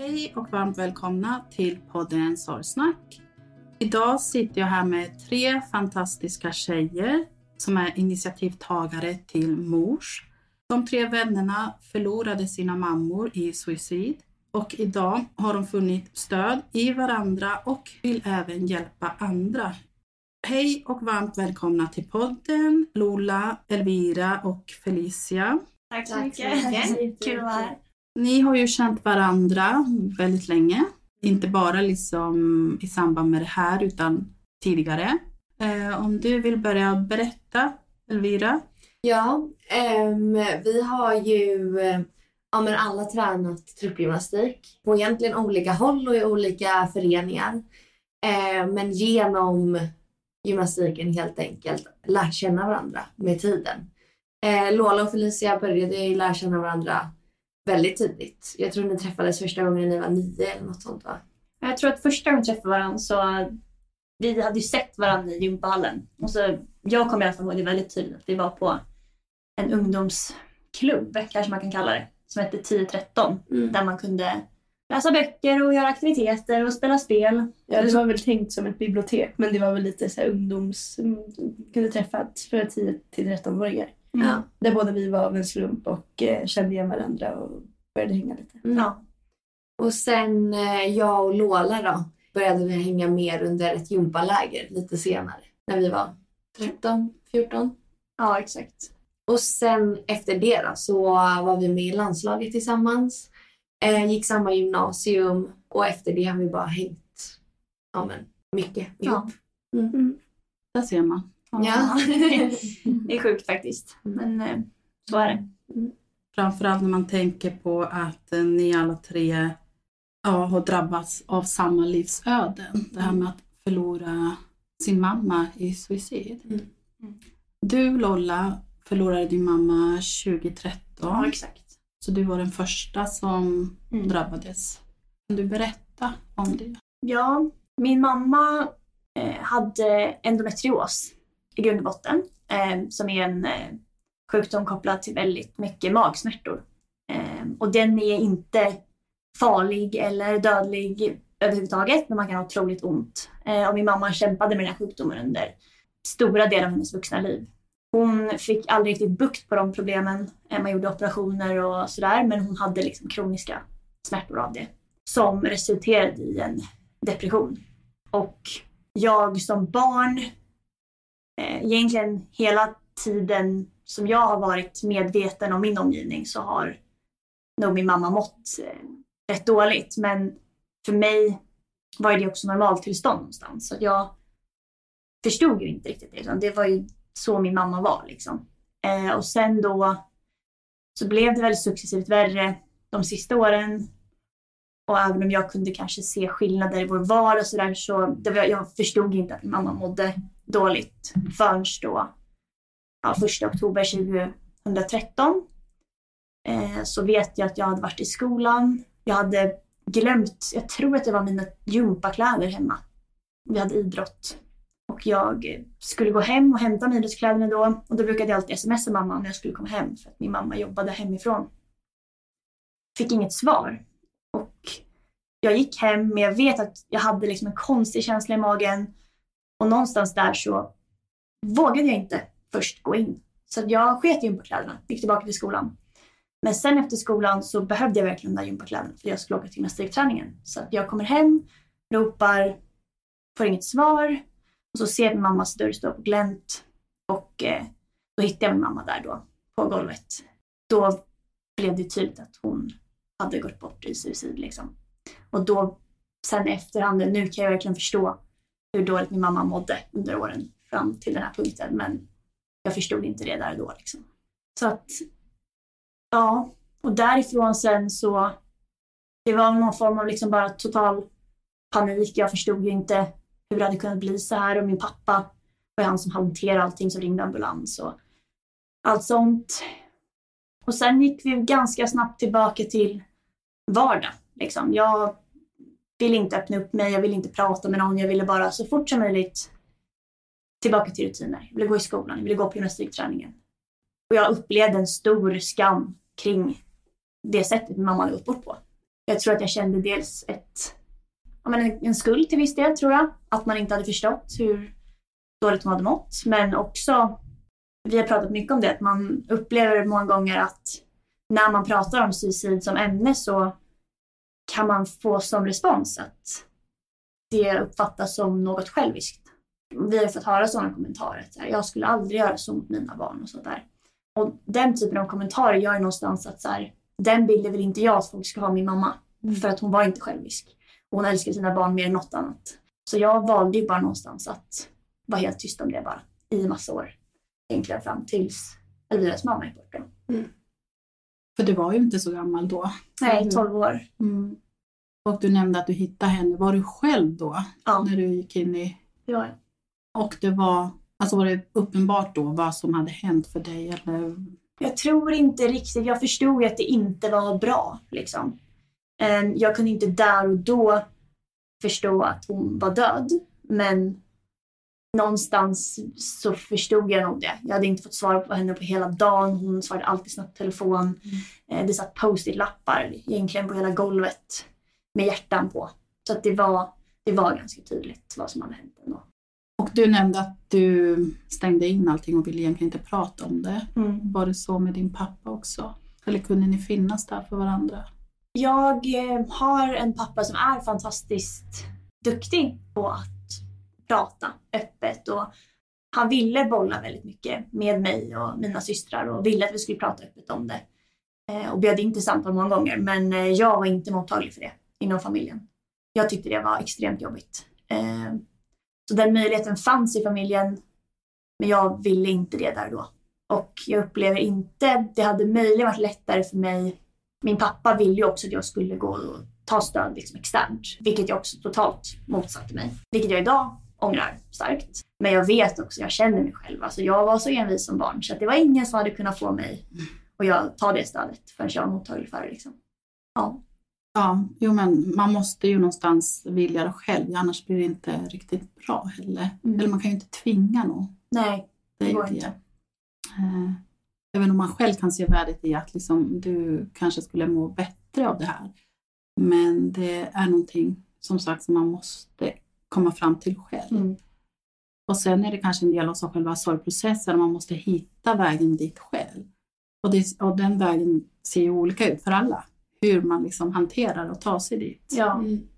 Hej och varmt välkomna till podden Sorgsnack. Idag sitter jag här med tre fantastiska tjejer som är initiativtagare till Mors. De tre vännerna förlorade sina mammor i suicid och idag har de funnit stöd i varandra och vill även hjälpa andra. Hej och varmt välkomna till podden Lola, Elvira och Felicia. Tack så mycket. Kul att vara här. Ni har ju känt varandra väldigt länge. Inte bara liksom i samband med det här utan tidigare. Eh, om du vill börja berätta, Elvira? Ja, ehm, vi har ju eh, ja, men alla tränat truppgymnastik på egentligen olika håll och i olika föreningar. Eh, men genom gymnastiken helt enkelt lärt känna varandra med tiden. Eh, Lola och Felicia började ju lära känna varandra väldigt tidigt. Jag tror ni träffades första gången när ni var nio eller något sånt va? Jag tror att första gången vi träffade varandra så vi hade ju sett varandra i gympahallen. Och så, jag kommer i alla fall ihåg det väldigt tydligt att vi var på en ungdomsklubb, kanske man kan kalla det, som hette 1013. Mm. Där man kunde läsa böcker och göra aktiviteter och spela spel. Ja, det var väl tänkt som ett bibliotek men det var väl lite så här ungdoms... kunde träffas för 10 till 13-åringar. Ja. Där båda vi var av en slump och eh, kände igen varandra och började hänga lite. Mm. Ja. Och sen eh, jag och Lola då började vi hänga mer under ett gympaläger lite senare. När vi var 13, 14. ja, exakt. Och sen efter det då så var vi med i landslaget tillsammans. Eh, gick samma gymnasium och efter det har vi bara hängt ja, men, mycket ihop. Där ser man. Ja. det är sjukt faktiskt. Men eh, så är det. Framförallt när man tänker på att eh, ni alla tre ja, har drabbats av samma livsöden. Det här med att förlora sin mamma i suicid. Mm. Du Lolla förlorade din mamma 2013. Ja, exakt. Så du var den första som Mm. drabbades. Kan du berätta om det? Ja, min mamma eh, hade endometrios i grund och botten. Eh, som är en eh, sjukdom kopplad till väldigt mycket magsmärtor. Eh, och den är inte farlig eller dödlig överhuvudtaget, men man kan ha otroligt ont. Eh, och min mamma kämpade med den här sjukdomen under stora delar av hennes vuxna liv. Hon fick aldrig riktigt bukt på de problemen. Eh, man gjorde operationer och sådär, men hon hade liksom kroniska smärtor av det som resulterade i en depression. Och jag som barn, eh, egentligen hela tiden som jag har varit medveten om min omgivning så har nog min mamma mått eh, rätt dåligt. Men för mig var det också normaltillstånd någonstans. Så jag förstod ju inte riktigt det. utan Det var ju så min mamma var liksom. Eh, och sen då så blev det väl successivt värre de sista åren. Och även om jag kunde kanske se skillnader i vår vardag och sådär så det var, jag förstod inte att min mamma mådde dåligt förrän då ja, första oktober 2013. Eh, så vet jag att jag hade varit i skolan. Jag hade glömt, jag tror att det var mina gympakläder hemma. Vi hade idrott. Och jag skulle gå hem och hämta mina idrottskläderna då. Och då brukade jag alltid smsa mamma när jag skulle komma hem för att min mamma jobbade hemifrån. Fick inget svar. Och jag gick hem men jag vet att jag hade liksom en konstig känsla i magen. Och någonstans där så vågade jag inte först gå in. Så jag sket i gympakläderna, gick tillbaka till skolan. Men sen efter skolan så behövde jag verkligen de där gympakläderna för jag skulle åka till gymnastikträningen. Så att jag kommer hem, ropar, får inget svar. Och så ser jag min mammas dörr stå på glänt. Och eh, då hittar jag min mamma där då, på golvet. Då blev det tydligt att hon hade gått bort i suicid liksom. Och då, sen i efterhand, nu kan jag verkligen förstå hur dåligt min mamma mådde under åren fram till den här punkten. Men jag förstod inte det där och då liksom. Så att, ja. Och därifrån sen så, det var någon form av liksom bara total panik. Jag förstod ju inte hur det hade kunnat bli så här och min pappa var han som hanterade allting som ringde ambulans och allt sånt. Och sen gick vi ganska snabbt tillbaka till vardag. Liksom. Jag ville inte öppna upp mig, jag ville inte prata med någon, jag ville bara så fort som möjligt tillbaka till rutiner. Jag ville gå i skolan, jag ville gå på gymnastikträningen. Och jag upplevde en stor skam kring det sättet min mamma hade gått bort på. Jag tror att jag kände dels ett, ja, men en, en skuld till viss del tror jag. Att man inte hade förstått hur dåligt hon hade mått. Men också, vi har pratat mycket om det, att man upplever många gånger att när man pratar om suicid som ämne så kan man få som respons att det uppfattas som något själviskt. Vi har fått höra sådana kommentarer. Så här, jag skulle aldrig göra så mot mina barn och sådär. Och den typen av kommentarer gör ju någonstans att så här, den bilden vill inte jag att folk ska ha min mamma. För att hon var inte självisk. Hon älskade sina barn mer än något annat. Så jag valde ju bara någonstans att vara helt tyst om det bara. I massa år. Egentligen fram tills Elviras mamma är borta. För du var ju inte så gammal då. Nej, 12 år. Mm. Och du nämnde att du hittade henne. Var du själv då? Ja. När du gick in i... Jag. Och det var, alltså var det uppenbart då vad som hade hänt för dig? Eller? Jag tror inte riktigt, jag förstod att det inte var bra. Liksom. Eh, Jag kunde inte där och då förstå att hon var död. Men någonstans så förstod jag nog det. Jag hade inte fått svar på henne på hela dagen. Hon svarade alltid snabbt i telefon. Eh, Det satt post-it-lappar egentligen på hela golvet med hjärtan på. Så att det var, det var ganska tydligt vad som hade hänt ändå. Och du nämnde att du stängde in allting och ville egentligen inte prata om det. Var det så med din pappa också? Eller kunde ni finnas där för varandra? Jag eh, har en pappa som är fantastiskt duktig på att prata öppet och han ville bolla väldigt mycket med mig och mina systrar och ville att vi skulle prata öppet om det. Eh, Och bjöd in till samtal många gånger men eh, jag var inte mottaglig för det inom familjen. Jag tyckte det var extremt jobbigt. Eh, Så den möjligheten fanns i familjen men jag ville inte det där då. Och jag upplever inte, det hade möjligen varit lättare för mig min pappa ville ju också att jag skulle gå och ta stöd liksom externt, vilket jag också totalt motsatte mig. Vilket jag idag ångrar starkt. Men jag vet också, jag känner mig själv. Alltså jag var så envis som barn så att det var ingen som hade kunnat få mig och jag tar det stödet förrän jag var mottaglig för det. Liksom. Ja. Ja, jo men man måste ju någonstans vilja det själv, annars blir det inte riktigt bra heller. Mm. Eller man kan ju inte tvinga någon. Nej, Det går inte. Eh, Även om man själv kan se värdet i att liksom, du kanske skulle må bättre av det här. Men det är någonting som sagt som man måste komma fram till själv. Mm. Och sen är det kanske en del av själva sorgprocessen man måste hitta vägen dit själv. Och, det, och den vägen ser ju olika ut för alla. Hur man liksom hanterar och tar sig dit. Ja. Mm.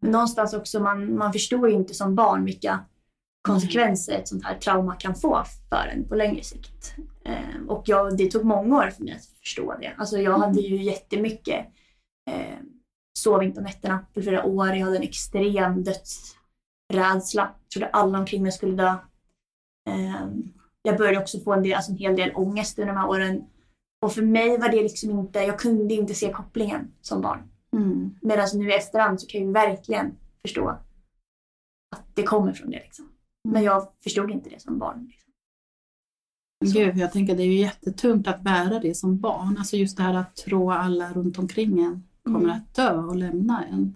Men någonstans också, man, man förstår ju inte som barn vilka konsekvenser ett sånt här trauma kan få för en på längre sikt. Eh, och jag, det tog många år för mig att förstå det. Alltså jag hade ju jättemycket, eh, sov inte om nätterna för flera år. Jag hade en extrem dödsrädsla. Jag trodde alla omkring mig skulle dö. Eh, jag började också få en, del, alltså en hel del ångest under de här åren. Och för mig var det liksom inte, jag kunde inte se kopplingen som barn. Mm. Medan nu i efterhand så kan jag ju verkligen förstå att det kommer från det. Liksom. Men jag förstod inte det som barn. Liksom. Gud, jag tänker det är ju jättetungt att bära det som barn. Alltså just det här att tro alla runt omkring en kommer Mm. att dö och lämna en.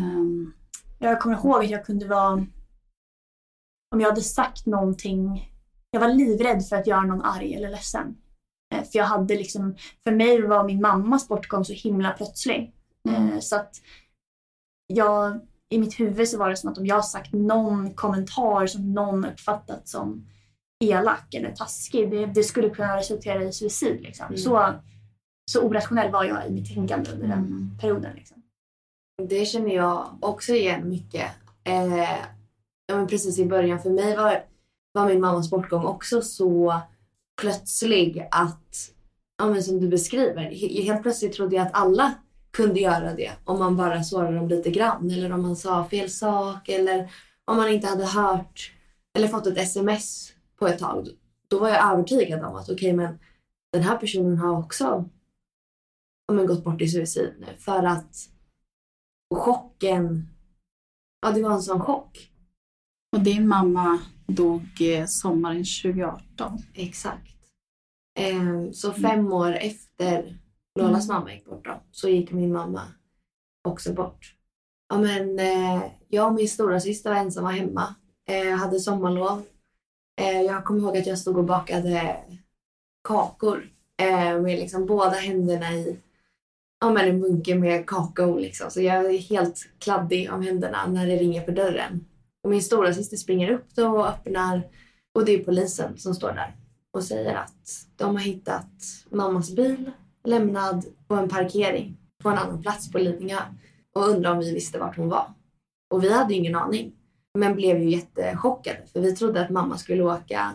Ehm, Jag kommer ihåg att jag kunde vara... Om jag hade sagt någonting... Jag var livrädd för att göra någon arg eller ledsen. Eh, För jag hade liksom... För mig var min mammas bortgång så himla plötslig. Eh, Så att jag... I mitt huvud så var det som att om jag sagt någon kommentar som någon uppfattat som elak eller taskig, det, det skulle kunna resultera i suicid. Liksom. Mm. Så, så orationell var jag i mitt tänkande under den Mm. perioden. Liksom. Det känner jag också igen mycket. Eh, ja, men precis i början för mig var, var min mammas bortgång också så plötslig att, ja, men som du beskriver, helt plötsligt trodde jag att alla kunde göra det om man bara sårade dem lite grann eller om man sa fel sak eller om man inte hade hört eller fått ett sms på ett tag. Då var jag övertygad om att okej men den här personen har också ja, men, gått bort i suicid nu för att och chocken, ja det var en sån chock och din mamma dog eh, sommaren 2018. Exakt. Eh, så fem år efter Lolas mamma gick bort då, så gick min mamma också bort. Ja, men, eh, jag och min stora syster var ensamma hemma. Eh, hade sommarlov. Jag kommer ihåg att jag stod och bakade kakor med liksom båda händerna i ja, men en bunke med kakao. Liksom. Så jag är helt kladdig om händerna när det ringer på dörren. Och min stora syster springer upp då och öppnar och det är polisen som står där och säger att de har hittat mammas bil lämnad på en parkering på en annan plats på Lidingö och undrar om vi visste vart hon var. Och vi hade ju ingen aning. Men blev ju jättechockade för vi trodde att mamma skulle åka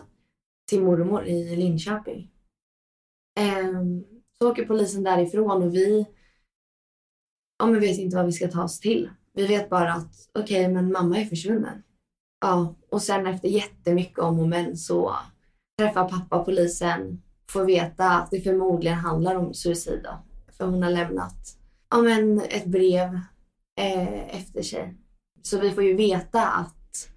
till mormor i Linköping. Ehm, så åker polisen därifrån och vi ja, men vet inte vad vi ska ta oss till. Vi vet bara att okej, men mamma är försvunnen. Ja, och sen efter jättemycket om och men så träffar pappa polisen, får veta att det förmodligen handlar om suicid då. För hon har lämnat ja, men ett brev eh, efter sig. Så vi får ju veta att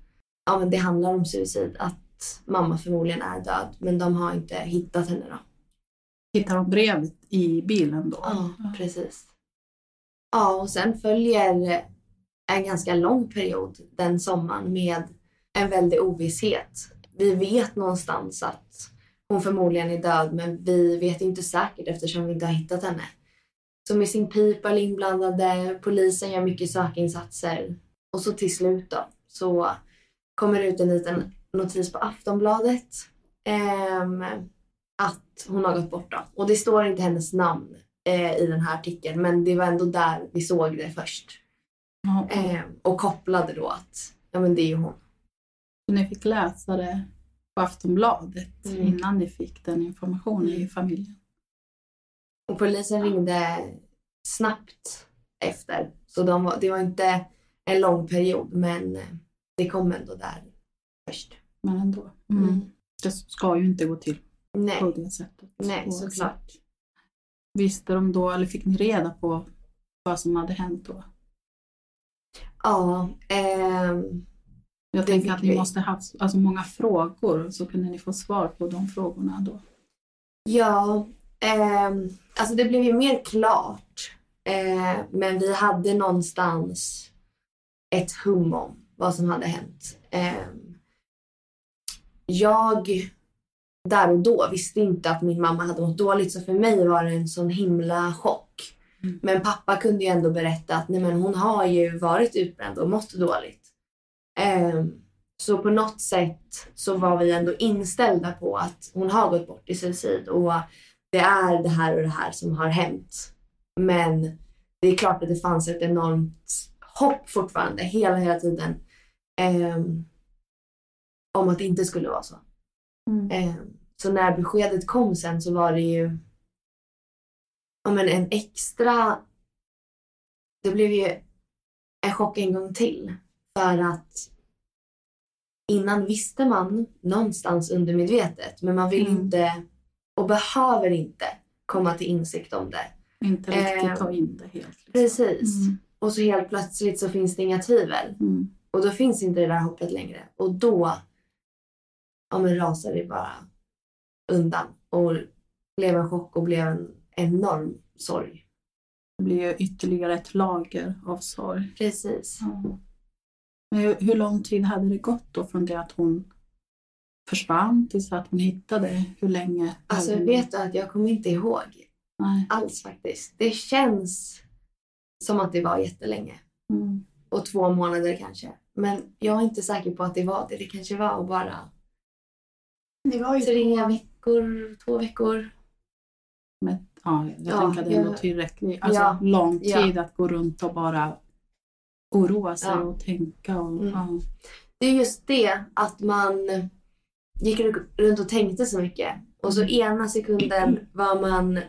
ja, men det handlar om suicid, att mamma förmodligen är död. Men de har inte hittat henne då. Hittar de brevet i bilen då? Ja, precis. Ja, och sen följer en ganska lång period den sommaren med en väldig ovisshet. Vi vet någonstans att hon förmodligen är död men vi vet inte säkert eftersom vi inte har hittat henne. Så Missing People är inblandade, polisen gör mycket sökinsatser och så till slut då så kommer det ut en liten notis på Aftonbladet ehm, att hon har gått bort då. Och det står inte hennes namn eh, i den här artikeln men det var ändå där vi såg det först. Eh, och kopplade då att ja men det är ju hon. Så ni fick läsa det på Aftonbladet Mm. innan ni fick den informationen i familjen? Och polisen ringde snabbt efter. Så de var, det var inte en lång period men eh, det kom ändå där först. Men ändå. Mm. Mm. Det ska ju inte gå till på Nej, det sättet. nej såklart. Visste de då, eller fick ni reda på vad som hade hänt då? Ja, ehm, Jag tänker att ni vi. måste ha haft alltså, många frågor så kunde ni få svar på de frågorna då. Ja, ehm, alltså det blev ju mer klart. Eh, men vi hade någonstans ett hum om vad som hade hänt. Ehm, jag, där och då, visste inte att min mamma hade mått dåligt så för mig var det en sån himla chock. Mm. Men pappa kunde ju ändå berätta att nej men hon har ju varit utbränd och mått dåligt. Ehm, så på något sätt så var vi ändå inställda på att hon har gått bort i suicid och det är det här och det här som har hänt. Men det är klart att det fanns ett enormt hopp fortfarande hela, hela tiden ehm, om att det inte skulle vara så. Mm. Ehm, så när beskedet kom sen så var det ju ja, men en extra... Det blev ju en chock en gång till. För att innan visste man någonstans undermedvetet men man vill Mm. inte och behöver inte komma till insikt om det. Inte riktigt Eh, ta in det helt. Liksom. Precis. Mm. Och så helt plötsligt så finns det inga tvivel. Mm. Och då finns inte det där hoppet längre. Och då ja, men rasar det bara undan. Och blev en chock och blev en enorm sorg. Det blir ju ytterligare ett lager av sorg. Precis. Ja. Men hur, lång tid hade det gått då från det att hon försvann tills att hon hittade? Hur länge? Alltså hade- vet du att jag kommer inte ihåg Nej. alls faktiskt. Det känns som att det var jättelänge. Mm. Och två månader kanske. Men jag är inte säker på att det var det. Det kanske var bara Det var ju tre veckor, två veckor. Men, ja, jag Ja, tänker att det är tillräckligt. Alltså Ja, lång ja. tid att gå runt och bara oroa sig Ja. och tänka. Och, Mm. ja. Det är just det att man gick runt och tänkte så mycket. Och så Mm. ena sekunden var man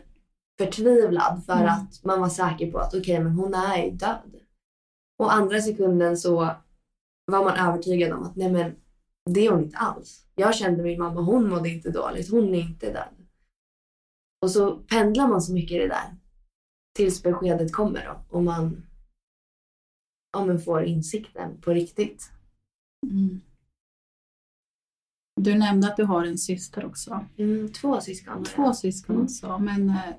förtvivlad för Mm. att man var säker på att okej, men hon är ju död. Och andra sekunden så var man övertygad om att nej men det är hon inte alls. Jag kände min mamma, hon mådde inte dåligt, hon är inte död. Och så pendlar man så mycket i det där. Tills beskedet kommer då och man ja, men får insikten på riktigt. Mm. Du nämnde att du har en syster också. Mm, två syskon. Två syskon Mm. alltså. Men eh,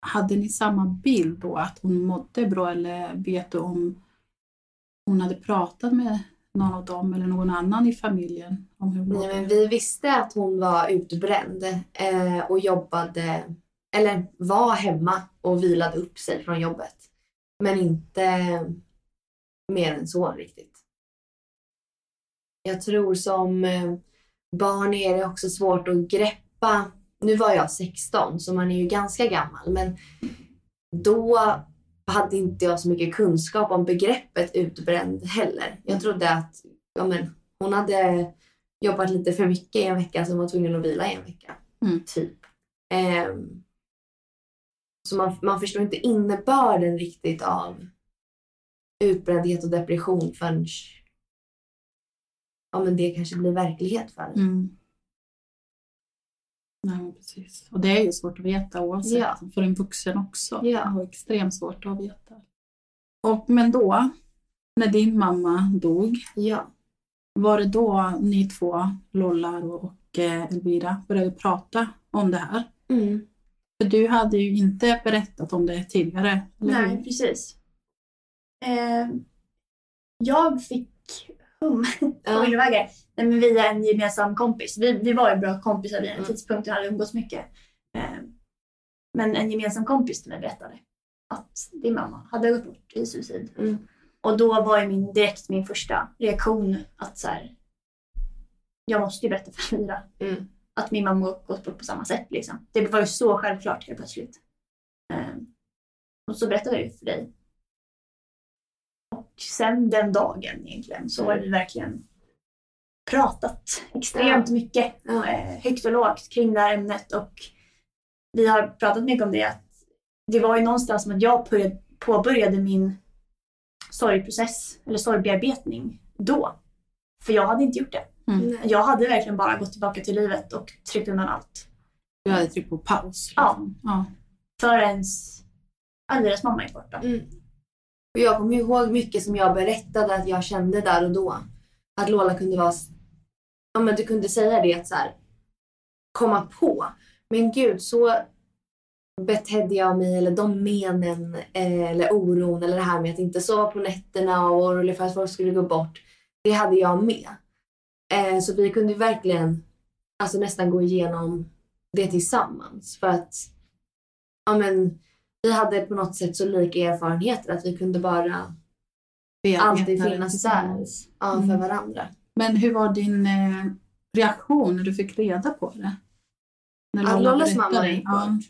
hade ni samma bild då att hon mådde bra eller vet du om hon hade pratat med någon av dem eller någon annan i familjen om hur hon Nej, men vi visste att hon var utbränd eh, och jobbade, eller var hemma och vilade upp sig från jobbet. Men inte mer än så riktigt. Jag tror som eh, barn är det också svårt att greppa. Nu var jag 16 så man är ju ganska gammal men då hade inte jag så mycket kunskap om begreppet utbränd heller. Jag trodde att ja, men, hon hade jobbat lite för mycket i en vecka så hon var tvungen att vila i en vecka. Mm. Typ. Ehm, så man, man förstår inte innebörden riktigt av utbrändhet och depression förrän ja, men det kanske blir verklighet för en. Mm. Nej, precis. Och det är ju svårt att veta oavsett. Ja. För en vuxen också. Ja. Det är extremt svårt att veta. Och, men då, när din mamma dog, Ja. var det då ni två, Lolla och, eh, Elvira, började prata om det här? Mm. För du hade ju inte berättat om det tidigare, Nej, hur? precis. Eh, jag fick hum Ja. Nej, men via en gemensam kompis. Vi, vi var ju bra kompisar vid en Mm. tidpunkt och hade umgåtts mycket. Eh, men en gemensam kompis till mig berättade att din mamma hade gått bort i suicid. Mm. Och då var ju min, direkt min första reaktion att så här, jag måste ju berätta för Elvira Mm. att min mamma gått bort på samma sätt. Liksom. Det var ju så självklart helt plötsligt. Eh, och så berättade jag ju för dig. Och sen den dagen egentligen så har vi verkligen pratat extremt mycket Ja. eh, högt och lågt kring det här ämnet och vi har pratat mycket om det att det var ju någonstans som att jag började- påbörjade min sorgprocess eller sorgbearbetning då. För jag hade inte gjort det. Nej. Jag hade verkligen bara gått tillbaka till livet och tryckt undan allt. Du hade tryckt på paus. Ja. liksom. ja. Förrän Alviras mamma är borta. Mm. Och jag kommer ihåg mycket som jag berättade att jag kände där och då. att Lola kunde vara, ja men du kunde säga det att så här, komma på, men gud så betedde jag mig eller de menen eh, eller oron eller det här med att inte sova på nätterna och orolig för att folk skulle gå bort. Det hade jag med. Eh, så vi kunde verkligen alltså nästan gå igenom det tillsammans för att ja, men, vi hade på något sätt så lika erfarenheter att vi kunde bara alltid finnas där ja, för Mm. varandra. Men hur var din eh, reaktion när du fick reda på det? När Att Lollas mamma gick Ja. bort.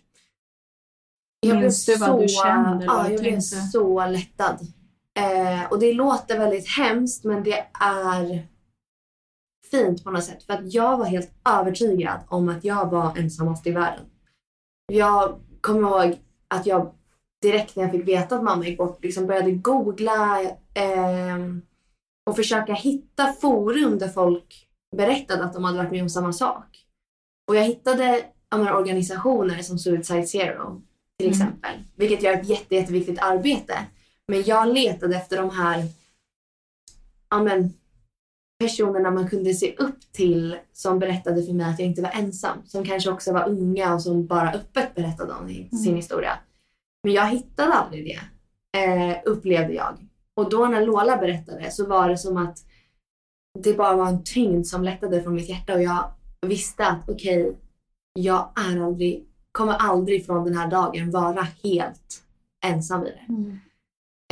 Jag blev, Minns du vad du så, kände ja, jag blev så lättad. Eh, och det låter väldigt hemskt men det är fint på något sätt. För att jag var helt övertygad om att jag var ensammast i världen. Jag kommer ihåg att jag direkt när jag fick veta att mamma gick bort liksom började googla ehm, och försöka hitta forum där folk berättade att de hade varit med om samma sak. Och jag hittade ja, men, organisationer som Suicide Zero till Mm. exempel, vilket gör ett jätte, jätteviktigt arbete. Men jag letade efter de här ja, men, personerna man kunde se upp till som berättade för mig att jag inte var ensam. Som kanske också var unga och som bara öppet berättade om sin Mm. historia. Men jag hittade aldrig det, eh, upplevde jag. Och då när Lola berättade så var det som att det bara var en tyngd som lättade från mitt hjärta och jag visste att okej, jag är aldrig, kommer aldrig från den här dagen vara helt ensam i det. Mm.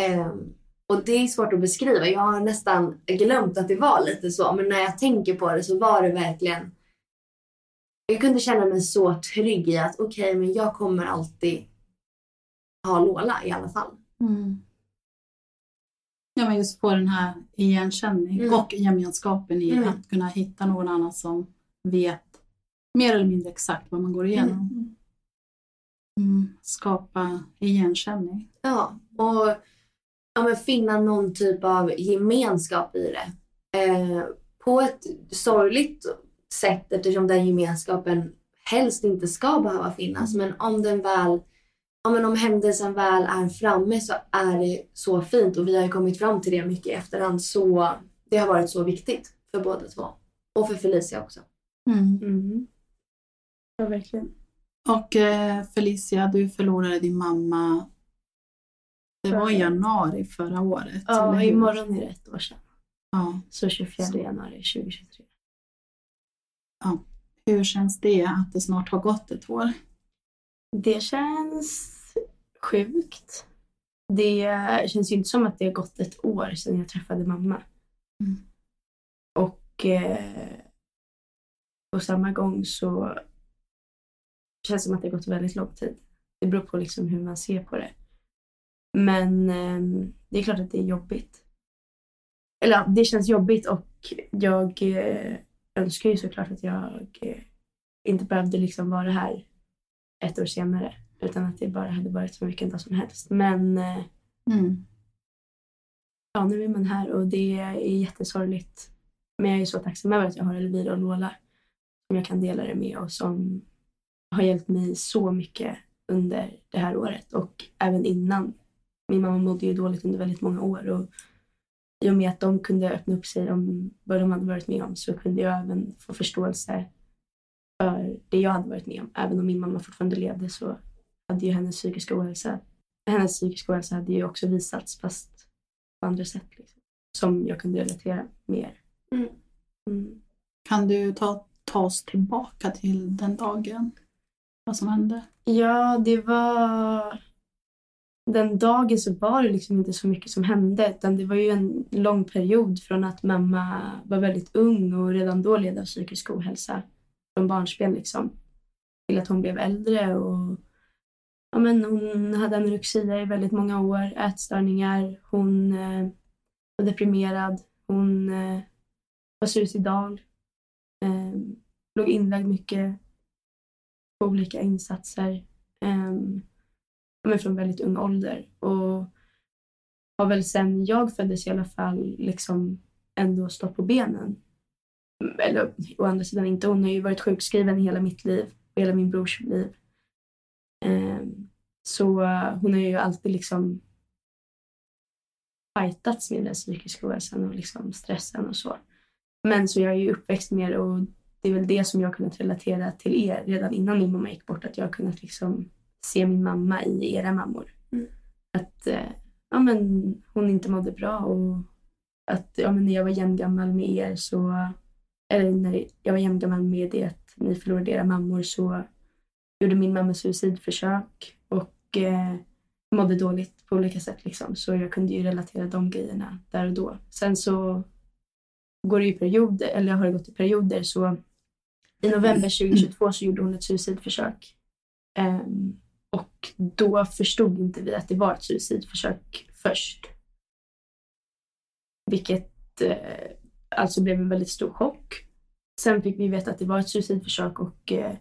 Ehm, och det är svårt att beskriva. Jag har nästan glömt att det var lite så, men när jag tänker på det så var det verkligen... Jag kunde känna mig så trygg i att okej, men jag kommer alltid ha Lola i alla fall. Mm. Ja, men just få den här igenkänning Mm. och gemenskapen i Mm. att kunna hitta någon annan som vet mer eller mindre exakt vad man går igenom. Mm. Skapa igenkänning. Ja, och ja, men finna någon typ av gemenskap i det. Eh, på ett sorgligt sätt eftersom den gemenskapen helst inte ska behöva finnas. Men om den väl, ja, men om händelsen väl är framme så är det så fint och vi har ju kommit fram till det mycket i efterhand. Så det har varit så viktigt för båda två. Och för Felicia också. Mm. Mm. Ja, verkligen. Och eh, Felicia, du förlorade din mamma. Det var i januari förra året. Ja, imorgon är det ett år sedan. Ja. Så 24 Så. januari 2023. Hur känns det att det snart har gått ett år? Det känns sjukt. Det känns ju inte som att det har gått ett år sedan jag träffade mamma. Mm. Och eh, på samma gång så känns det som att det har gått väldigt lång tid. Det beror på liksom hur man ser på det. Men eh, det är klart att det är jobbigt. Eller ja, det känns jobbigt och jag eh, önskar ju såklart att jag eh, inte behövde liksom vara här ett år senare. Utan att det bara hade varit som vilken dag som helst. Men eh, Mm. ja, nu är man här och det är jättesorgligt. Men jag är så tacksam över att jag har Elvira och Lola som jag kan dela det med och som har hjälpt mig så mycket under det här året och även innan. Min mamma mådde ju dåligt under väldigt många år och i och med att de kunde öppna upp sig om vad de hade varit med om så kunde jag även få förståelse för det jag hade varit med om. Även om min mamma fortfarande levde så hade ju hennes psykiska ohälsa, hennes psykiska ohälsa hade ju också visats fast på andra sätt. Liksom, som jag kunde relatera mer. Mm. Mm. Kan du ta, ta oss tillbaka till den dagen? Vad som hände? Ja, det var... Den dagen så var det liksom inte så mycket som hände utan det var ju en lång period från att mamma var väldigt ung och redan då led av psykisk ohälsa från barnsben liksom till att hon blev äldre och ja, men hon hade anorexia i väldigt många år, ätstörningar, hon eh, var deprimerad, hon eh, var suicidal, eh, låg inlagd mycket på olika insatser um, men från väldigt ung ålder. Och har väl sen jag föddes i alla fall liksom ändå stått på benen. Eller å andra sidan inte. Hon har ju varit sjukskriven hela mitt liv och hela min brors liv. Ehm, så eh, hon har ju alltid liksom fightats med den psykiska ohälsan och liksom stressen och så. Men så jag är ju uppväxt med det och det är väl det som jag har kunnat relatera till er redan innan min mamma gick bort. Att jag har kunnat liksom se min mamma i era mammor. Mm. Att eh, ja, men hon inte mådde bra och att ja, men när jag var jämngammal med er så, eller när jag var jämngammal med det att ni förlorade era mammor så gjorde min mamma suicidförsök och eh, mådde dåligt på olika sätt. Liksom. Så jag kunde ju relatera de grejerna där och då. Sen så går det ju perioder, eller har det gått i perioder. Så i november 2022 så gjorde hon ett suicidförsök. Ehm, och då förstod inte vi att det var ett suicidförsök först. Vilket eh, alltså blev en väldigt stor chock. Sen fick vi veta att det var ett suicidförsök och eh,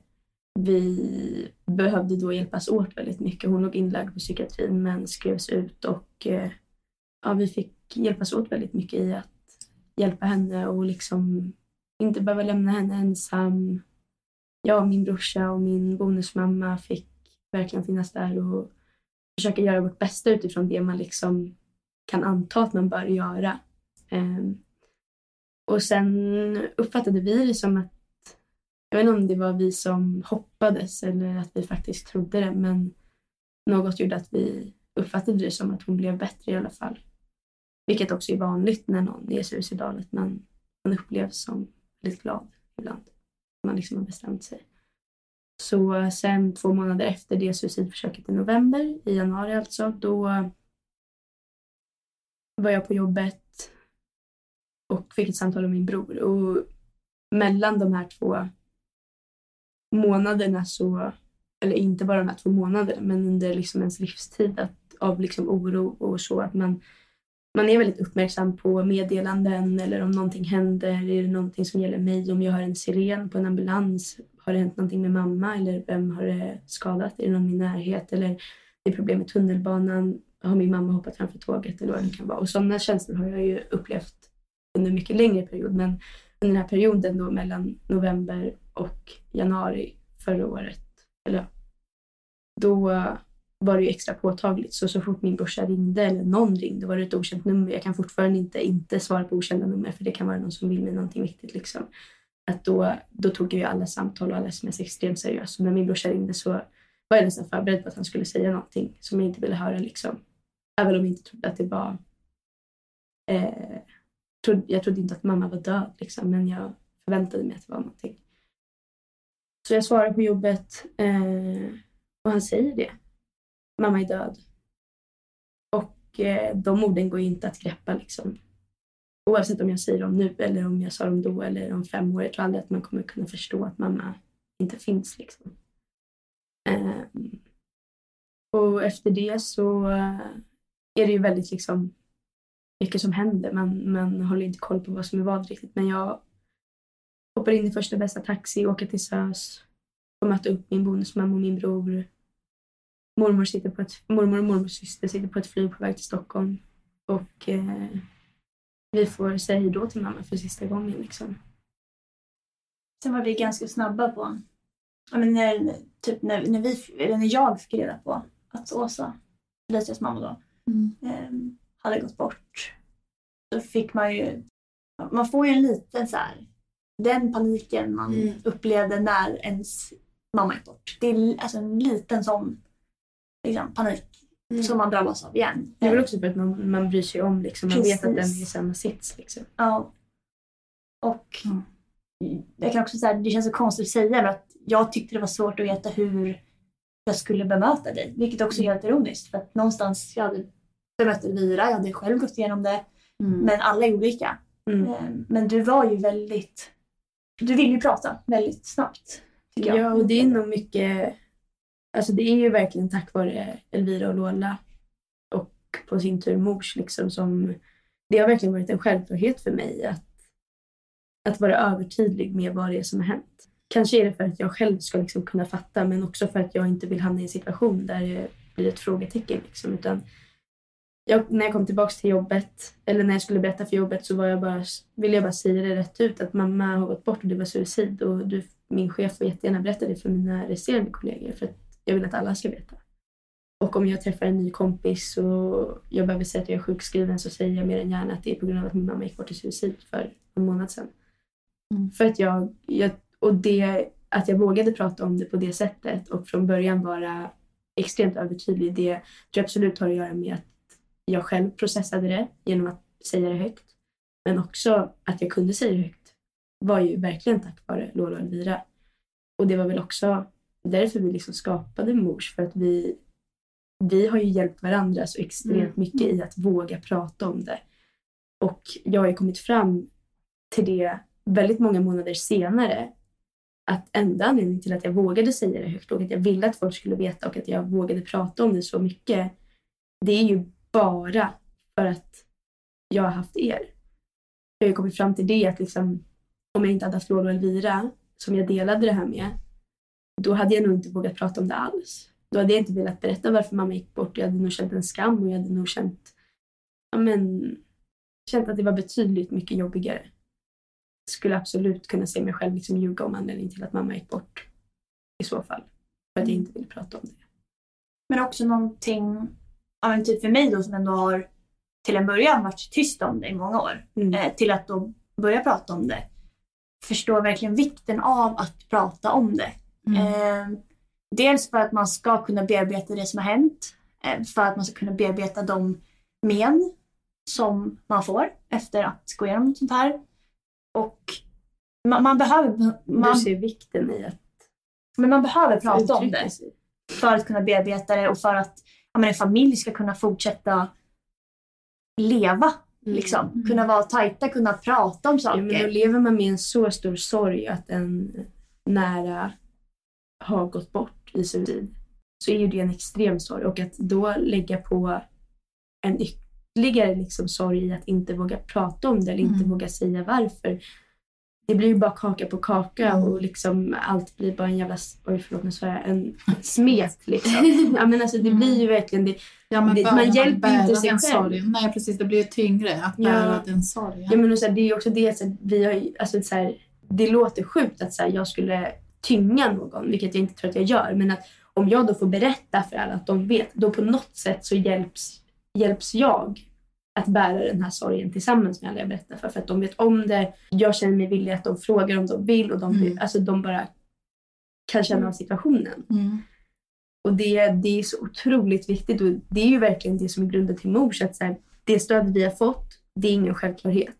vi behövde då hjälpas åt väldigt mycket. Hon låg inlagd på psykiatrin men skrevs ut och eh, ja, vi fick hjälpas åt väldigt mycket i att hjälpa henne och liksom inte behöva lämna henne ensam. Jag, min brorsa och min bonusmamma fick verkligen finnas där och försöka göra vårt bästa utifrån det man liksom kan anta att man bör göra. Ehm, och sen uppfattade vi det som att, jag vet inte om det var vi som hoppades eller att vi faktiskt trodde det, men något gjorde att vi uppfattade det som att hon blev bättre i alla fall. Vilket också är vanligt när någon är suicidal, att man, man upplevs som väldigt glad ibland. Man liksom har bestämt sig. Så sen två månader efter det suicidförsöket i november, i januari alltså, då var jag på jobbet och fick ett samtal av min bror. Och mellan de här två månaderna så, eller inte bara de här två månaderna, men under liksom ens livstid att, av liksom oro och så, att man man är väldigt uppmärksam på meddelanden eller om någonting händer. Är det någonting som gäller mig? Om jag hör en siren på en ambulans? Har det hänt någonting med mamma? Eller vem har det skadat? Är det någon i min närhet? Eller det är problem med tunnelbanan? Har min mamma hoppat framför tåget? Eller vad det kan vara. Och sådana känslor har jag ju upplevt under en mycket längre period. Men under den här perioden då mellan november och januari förra året, eller då var det ju extra påtagligt. Så så fort min brorsa ringde eller någon ringde var det ett okänt nummer. Jag kan fortfarande inte inte svara på okända nummer för det kan vara någon som vill mig någonting viktigt. Liksom. Att då, då tog jag alla samtal och alla sms extremt seriöst. Så när min brorsa ringde så var jag nästan förberedd på att han skulle säga någonting som jag inte ville höra. Liksom. Även om jag inte trodde att det var... Eh, trodde, jag trodde inte att mamma var död, liksom, men jag förväntade mig att det var någonting. Så jag svarar på jobbet eh, och han säger det mamma är död. Och eh, de orden går ju inte att greppa liksom. Oavsett om jag säger dem nu eller om jag sa dem då eller om fem år. Jag tror aldrig att man kommer kunna förstå att mamma inte finns liksom. Eh, och efter det så eh, är det ju väldigt liksom mycket som händer. Man, man håller inte koll på vad som är vad riktigt. Men jag hoppar in i första bästa taxi, åker till SÖS och möter upp min bonusmamma och min bror mormor, sitter på ett, mormor och mormors syster sitter på ett flyg på väg till Stockholm. Och eh, vi får säga hej då till mamma för sista gången. Liksom. Sen var vi ganska snabba på, ja, men när, typ när, när, vi, eller när jag fick reda på att Åsa, Felicias mamma då, mm. eh, hade gått bort. Så fick man ju, man får ju en liten så här, den paniken man mm. upplevde när ens mamma gick bort. Det är alltså en liten sån liksom, panik mm. som man drabbas av igen. Det är väl också för att man, man bryr sig om. Liksom. Man Precis. vet att den är i samma sits. Liksom. Ja. Och mm. jag kan också säga, det känns så konstigt att säga men att jag tyckte det var svårt att veta hur jag skulle bemöta dig. Vilket också är helt ironiskt för att någonstans jag hade bemött Elvira, jag hade själv gått igenom det. Mm. Men alla är olika. Mm. Ehm, men du var ju väldigt, du vill ju prata väldigt snabbt. Ja, och det är nog mycket Alltså det är ju verkligen tack vare Elvira och Lola och på sin tur mors liksom som det har verkligen varit en självklarhet för mig att, att vara övertydlig med vad det är som har hänt. Kanske är det för att jag själv ska liksom kunna fatta men också för att jag inte vill hamna i en situation där det blir ett frågetecken. Liksom, utan jag, när jag kom tillbaka till jobbet, eller när jag skulle berätta för jobbet så var jag bara, ville jag bara säga det rätt ut att mamma har gått bort och det var suicid och du, min chef får jättegärna berätta det för mina resterande kollegor för att jag vill att alla ska veta. Och om jag träffar en ny kompis och jag behöver säga att jag är sjukskriven så säger jag mer än gärna att det är på grund av att min mamma gick bort i suicid för en månad sedan. Mm. För att jag, jag, och det, att jag vågade prata om det på det sättet och från början vara extremt övertydlig, det tror jag absolut har att göra med att jag själv processade det genom att säga det högt. Men också att jag kunde säga det högt var ju verkligen tack vare Lola och Elvira. Och det var väl också därför vi liksom skapade Mors, för att vi, vi har ju hjälpt varandra så extremt Mm. mycket i att våga prata om det. Och jag har ju kommit fram till det väldigt många månader senare att enda anledningen till att jag vågade säga det högt och att jag ville att folk skulle veta och att jag vågade prata om det så mycket det är ju bara för att jag har haft er. Jag har ju kommit fram till det att liksom, om jag inte hade haft Lola och Elvira som jag delade det här med då hade jag nog inte vågat prata om det alls. Då hade jag inte velat berätta varför mamma gick bort. Jag hade nog känt en skam och jag hade nog känt, ja men, känt att det var betydligt mycket jobbigare. Skulle absolut kunna se mig själv liksom ljuga om anledningen till att mamma gick bort. I så fall. För att jag inte ville prata om det. Men också någonting, ja, men typ för mig då som ändå har till en början varit tyst om det i många år, Mm. eh, till att då börja prata om det. Förstår verkligen vikten av att prata om det. Mm. Eh, dels för att man ska kunna bearbeta det som har hänt, eh, för att man ska kunna bearbeta de men som man får efter att gå igenom sånt här. Och man, man behöver, man, Du ser vikten i att men man behöver prata om det sig. för att kunna bearbeta det och för att ja, men en familj ska kunna fortsätta leva. Liksom. Kunna vara tajta, kunna prata om Mm. Ja, saker. men då lever man med en så stor sorg att en nära har gått bort i suicid. Så är ju det en extrem sorg. Och att då lägga på en ytterligare liksom sorg i att inte våga prata om det eller inte Mm. våga säga varför. Det blir ju bara kaka på kaka Mm. och liksom allt blir bara en jävla, oj förlåt nu svär jag, en smet liksom. ja men alltså det blir ju verkligen det. Ja, det- man man hjälper ju inte sig själv. sorgen? Nej, precis. Det blir ju tyngre att Ja. bära den sorgen. Ja, men och så här, det är ju också det, så här, vi har, ju- alltså, så här, det låter sjukt att så här, jag skulle tynga någon, vilket jag inte tror att jag gör. Men att om jag då får berätta för alla att de vet, då på något sätt så hjälps, hjälps jag att bära den här sorgen tillsammans med alla jag berättar för. För att de vet om det. Jag känner mig villig att de frågar om de vill och de, Mm. alltså, de bara kan känna av situationen. Mm. Och det, det är så otroligt viktigt och det är ju verkligen det som är grunden till Mors. Att så här, det stöd vi har fått, det är ingen självklarhet.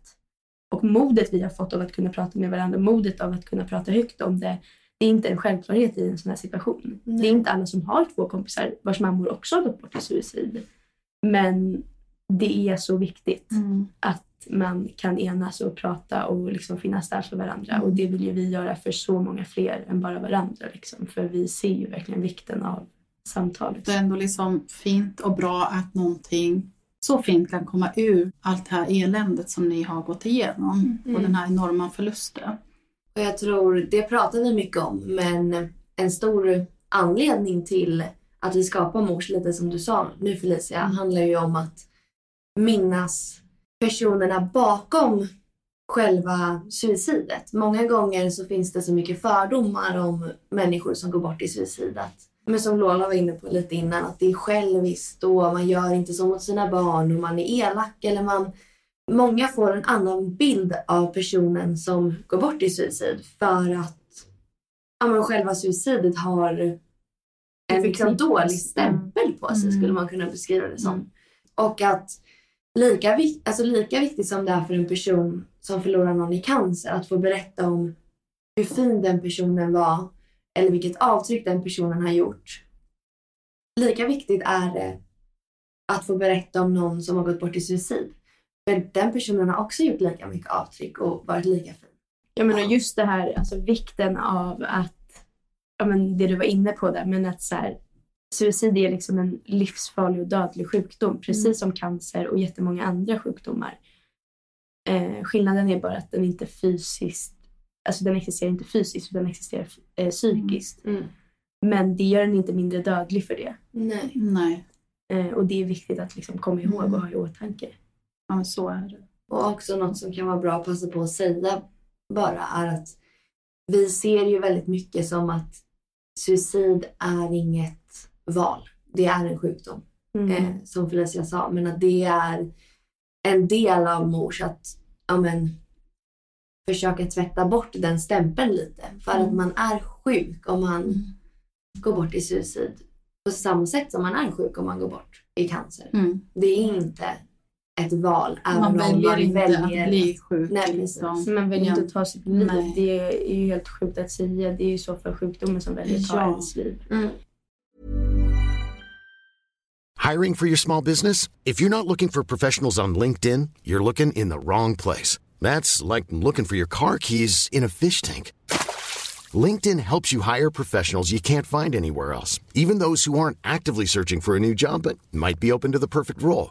Och modet vi har fått av att kunna prata med varandra, modet av att kunna prata högt om det, det är inte en självklarhet i en sån här situation. Det är inte alla som har två kompisar vars mammor också har gått bort i suicid. Men det är så viktigt Mm. att man kan enas och prata och liksom finnas där för varandra. Mm. Och det vill ju vi göra för så många fler än bara varandra. Liksom. För vi ser ju verkligen vikten av samtalet. Det är ändå liksom fint och bra att någonting så fint kan komma ur allt det här eländet som ni har gått igenom och den här enorma förlusten. Och jag tror, det pratar vi mycket om, men en stor anledning till att vi skapar Mors, lite som du sa nu Felicia, handlar ju om att minnas personerna bakom själva suicidet. Många gånger så finns det så mycket fördomar om människor som går bort i suicid. Men som Lola var inne på lite innan, att det är själviskt och man gör inte så mot sina barn och man är elak eller man Många får en annan bild av personen som går bort i suicid för att ja, men själva suicidet har en liksom dålig stämpel på sig Mm. skulle man kunna beskriva det som. Mm. Och att lika, alltså lika viktigt som det är för en person som förlorar någon i cancer att få berätta om hur fin den personen var eller vilket avtryck den personen har gjort. Lika viktigt är det att få berätta om någon som har gått bort i suicid. För den personen har också gjort lika mycket avtryck och varit lika fin. Jag menar just det här, alltså vikten av att, ja men det du var inne på där, men att så här, suicid är liksom en livsfarlig och dödlig sjukdom, precis Mm. som cancer och jättemånga andra sjukdomar. Eh, skillnaden är bara att den inte fysiskt, alltså den existerar inte fysiskt utan den existerar eh, psykiskt. Mm. Men det gör den inte mindre dödlig för det. Nej. Nej, Eh, och det är viktigt att liksom komma ihåg och ha i åtanke. Ja, men så är det. Och också något som kan vara bra att passa på att säga bara är att vi ser ju väldigt mycket som att suicid är inget val. Det är en sjukdom. Mm. eh, som Felicia sa, men att det är en del av mors att ja, men, försöka tvätta bort den stämpeln lite. För att man är sjuk om man går bort i suicid. På samma sätt som man är sjuk om man går bort i cancer. Mm. Det är inte ett val. Även Man om väljer man inte väljer att bli sjuk. Nej, liksom. Man väljer Ja. inte att ta sitt liv. Nej. Det är ju helt sjukt att säga. Det är ju så för sjukdomen som väljer att ta Ja. ens liv. Mm. Hiring for your small business? If you're not looking for professionals on LinkedIn, you're looking in the wrong place. That's like looking for your car keys in a fish tank. LinkedIn helps you hire professionals you can't find anywhere else, even those who aren't actively searching for a new job but might be open to the perfect role.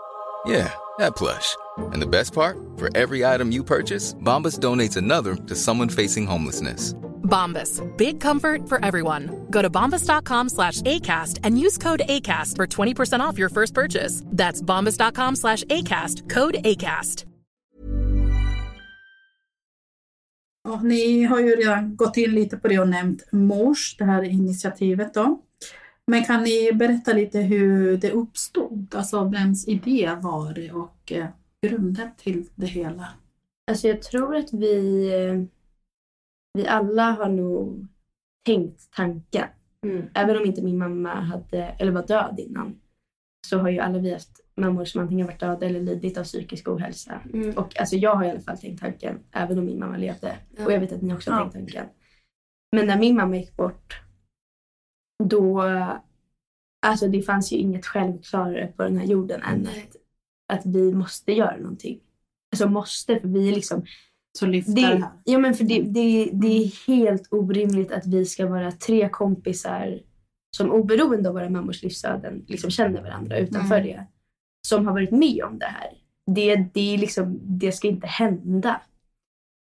Yeah, that plush. And the best part? For every item you purchase, Bombas donates another to someone facing homelessness. Bombas. Big comfort for everyone. Go to bombas.com slash ACAST and use code ACAST for 20% off your first purchase. That's bombas.com slash ACAST. Code ACAST. Ja, ni har ju redan gått in lite på det och nämnt MORS, det här initiativet då. Men kan ni berätta lite hur det uppstod? Alltså vems idé var det och eh, grunden till det hela? Alltså jag tror att vi, eh, vi alla har nog tänkt tanken. Mm. Även om inte min mamma hade, eller var död innan så har ju alla vi haft mammor som antingen varit döda eller lidit av psykisk ohälsa. Mm. Och alltså jag har i alla fall tänkt tanken, även om min mamma levde. Ja. Och jag vet att ni också har Ja. tänkt tanken. Men när min mamma gick bort, då... Alltså det fanns ju inget självklarare på den här jorden än att, att vi måste göra någonting. Alltså måste, för vi är liksom... Så lyfta det, Det, ja, men för det, det, det är helt orimligt att vi ska vara tre kompisar som oberoende av våra mammors livsöden liksom känner varandra utanför Mm. det. Som har varit med om det här. Det, det, är liksom, det ska inte hända.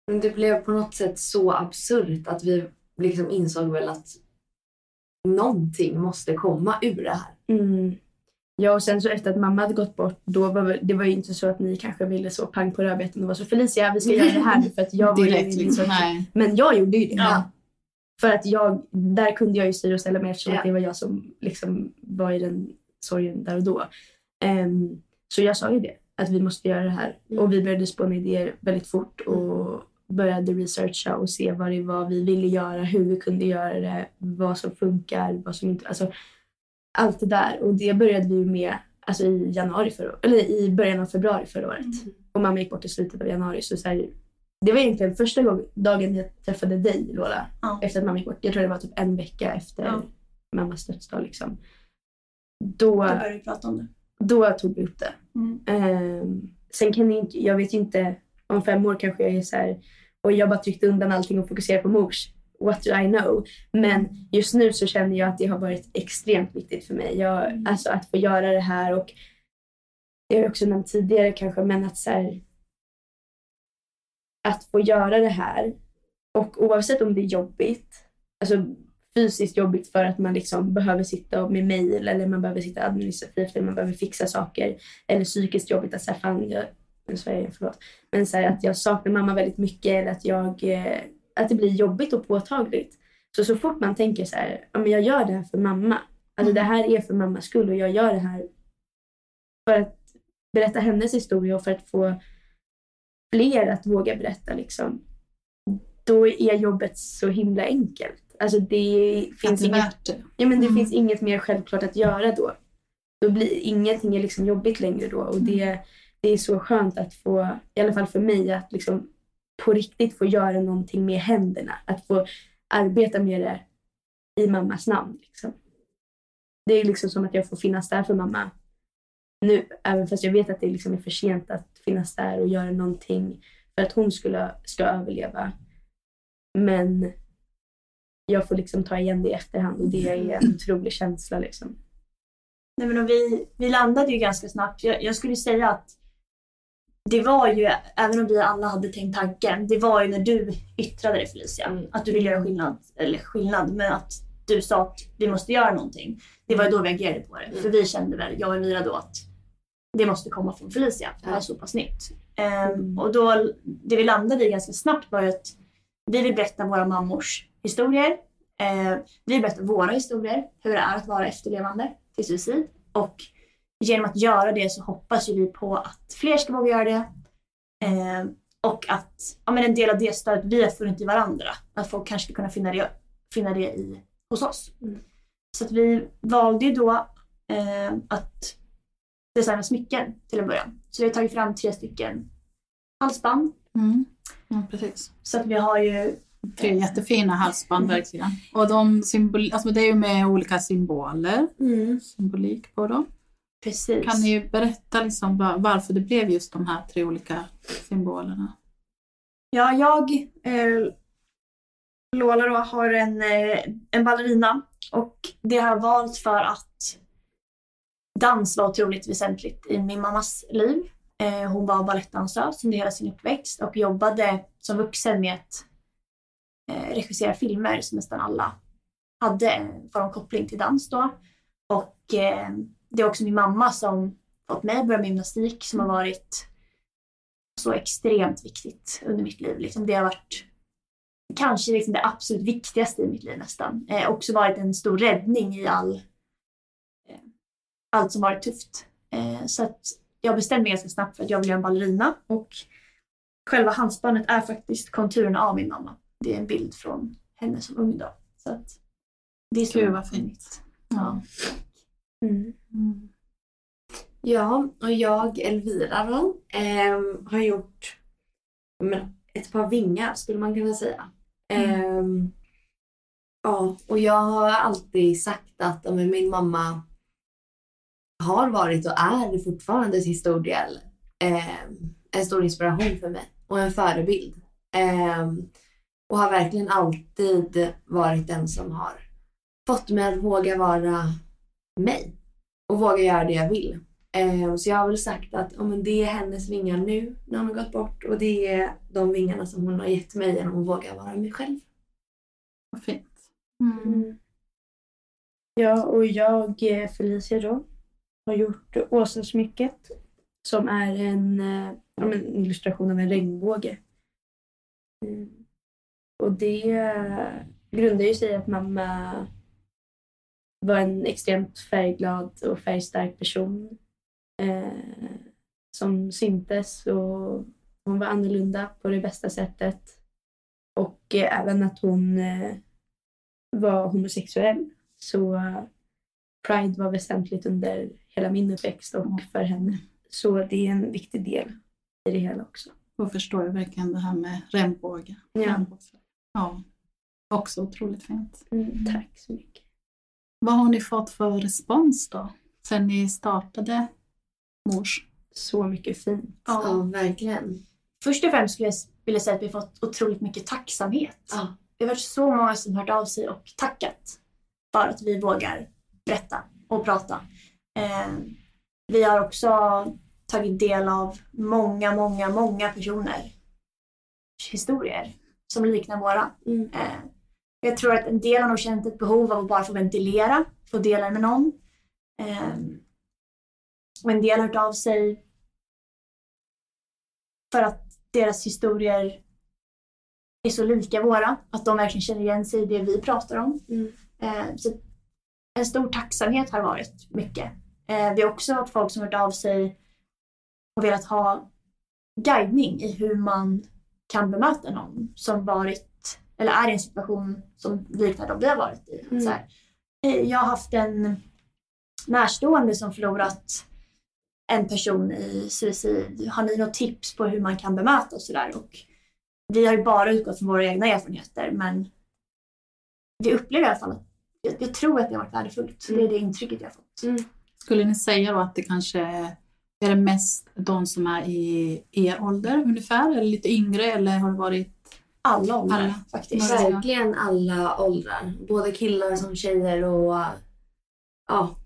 Men det blev på något sätt så absurt att vi liksom insåg väl att någonting måste komma ur det här. Mm. Ja, och sen så efter att mamma hade gått bort, då var väl, det var ju inte så att ni kanske ville så pang på rödbetan och var så Felicia, vi ska göra det här nu för att jag var Direkt liksom, liksom. Nej. Men jag gjorde ju det. Ja. För att jag, där kunde jag ju styra och ställa mig eftersom Ja. att det var jag som liksom var i den sorgen där och då. Ehm, så jag sa ju det, att vi måste göra det här. Mm. Och vi började spåna idéer väldigt fort och började researcha och se vad det var vi ville göra, hur vi kunde göra det, vad som funkar, vad som inte... Alltså, allt det där. Och det började vi med alltså, i januari förra, eller i början av februari förra året. Och mamma gick bort i slutet av januari. Så, så här, det var egentligen första gång, dagen jag träffade dig Lola. Ja. Efter att mamma gick bort. Jag tror det var typ en vecka efter Ja. mammas dödsdag. Liksom. Då, Då började vi prata om det. då tog vi upp det. Mm. Ehm, sen kan ni inte, jag vet ju inte, om fem år kanske jag är så här, och jag bara tryckte undan allting och fokuserade på mors. What do I know? Men just nu så känner jag att det har varit extremt viktigt för mig. Jag, Alltså att få göra det här och jag har också nämnt tidigare kanske, men att så här, att få göra det här och oavsett om det är jobbigt, alltså fysiskt jobbigt för att man liksom behöver sitta med mejl eller man behöver sitta administrativt eller man behöver fixa saker eller psykiskt jobbigt att säga fan, jag, igen, förlåt, men så här, att jag saknar mamma väldigt mycket eller att jag, eh, att det blir jobbigt och påtagligt. Så så fort man tänker så här, ja men jag gör det här för mamma, alltså det här är för mammas skull och jag gör det här för att berätta hennes historia och för att få fler att våga berätta liksom. Då är jobbet så himla enkelt. Alltså det finns det inget det. Ja, men det Mm. finns inget mer självklart att göra då. Då blir ingenting är liksom jobbigt längre då. Och det, det är så skönt att få, i alla fall för mig, att liksom på riktigt få göra någonting med händerna. Att få arbeta med det i mammas namn. Liksom. Det är liksom som att jag får finnas där för mamma nu. Även fast jag vet att det liksom är för sent att finnas där och göra någonting för att hon skulle, ska överleva. Men jag får liksom ta igen det i efterhand och det är en otrolig känsla. Liksom. Nej, men vi, vi landade ju ganska snabbt. Jag, jag skulle säga att det var ju, även om vi alla hade tänkt tanken, det var ju när du yttrade det Felicia, Mm. att du ville göra skillnad, eller skillnad, men att du sa att vi måste göra någonting. Det var ju då vi agerade på det. Mm. För vi kände väl, jag och Elvira då, att det måste komma från Felicia, för det här är så pass nytt. Mm. och då, det vi landade i ganska snabbt var ju att vi vill berätta våra mammors historier. Eh, vi vill berätta våra historier, hur det är att vara efterlevande till suicid. Och genom att göra det så hoppas ju vi på att fler ska våga göra det. Eh, och att ja, men en del av det stödet vi har funnit i varandra, att folk kanske ska kunna finna det, finna det i, hos oss. Mm. Så att vi valde ju då eh, att designa smycken till en början. Så vi har tagit fram tre stycken halsband. Mm. Ja, precis. Så att vi har ju Tre jättefina halsband verkligen. Och de symbol, alltså det är ju med olika symboler, Mm. symbolik på dem. Precis. Kan ni berätta liksom va- varför det blev just de här tre olika symbolerna? Ja, jag, eh, Lola då, har en, eh, en ballerina och det har jag valt för att dans var otroligt väsentligt i min mammas liv. Eh, hon var balettdansös under hela sin uppväxt och jobbade som vuxen med att eh, regissera filmer som nästan alla hade en form koppling till dans då. Och eh, det är också min mamma som fått mig att börja med gymnastik som har varit så extremt viktigt under mitt liv. Liksom det har varit kanske liksom det absolut viktigaste i mitt liv nästan. Eh, också varit en stor räddning i all, eh, allt som varit tufft. Eh, så att jag bestämde mig ganska snabbt för att jag vill göra en ballerina och själva halsbandet är faktiskt konturerna av min mamma. Det är en bild från henne som ung då. Så att det är så Gud vad fint. Ja. Mm. Mm. Ja, och jag, Elvira då, ehm, har gjort men, ett par vingar skulle man kunna säga. Ehm, ja, och jag har alltid sagt att men min mamma har varit och är fortfarande till stor del ehm, en stor inspiration för mig och en förebild. Ehm, och har verkligen alltid varit den som har fått mig att våga vara mig och våga göra det jag vill. Eh, så jag har väl sagt att ja, men det är hennes vingar nu när hon har gått bort och det är de vingarna som hon har gett mig genom att våga vara mig själv. Vad fint. Mm. Ja, och jag, eh, Felicia då, har gjort Åsasmycket som är en, eh, ja, en illustration av en regnbåge. Mm. Och det grundar ju sig i att mamma var en extremt färgglad och färgstark person eh, som syntes och hon var annorlunda på det bästa sättet. Och eh, även att hon eh, var homosexuell. Så Pride var väsentligt under hela min uppväxt och Mm. för henne. Så det är en viktig del i det hela också. Då förstår jag verkligen det här med regnbåge. Ja. Ja. Också otroligt fint. Mm, tack så mycket. Vad har ni fått för respons då? Sen ni startade Mors? Så mycket fint. Ja, verkligen. Först och främst skulle jag vilja säga att vi har fått otroligt mycket tacksamhet. Ja. Det har varit så många som hört av sig och tackat för att vi vågar berätta och prata. Eh, vi har också tagit del av många, många, många personer historier som liknar våra. Mm. Eh, jag tror att en del har nog känt ett behov av att bara få ventilera, få dela med någon. Eh, och en del har hört av sig för att deras historier är så lika våra, att de verkligen känner igen sig i det vi pratar om. Mm. Eh, så en stor tacksamhet har varit mycket. Eh, vi har också haft folk som hört av sig och velat ha guidning i hur man kan bemöta någon som varit eller är i en situation som liknar de vi har varit i. Mm. Så här, jag har haft en närstående som förlorat en person i suicid. Har ni något tips på hur man kan bemöta och sådär? Vi har ju bara utgått från våra egna erfarenheter men vi upplever i alla fall att jag, jag tror att det har varit värdefullt. Det är det intrycket jag har fått. Mm. Skulle ni säga då att det kanske är det mest de som är i er ålder ungefär? Eller lite yngre? Eller har det varit Alla åldrar Alla. faktiskt. Verkligen alla åldrar. Både killar som tjejer och ja,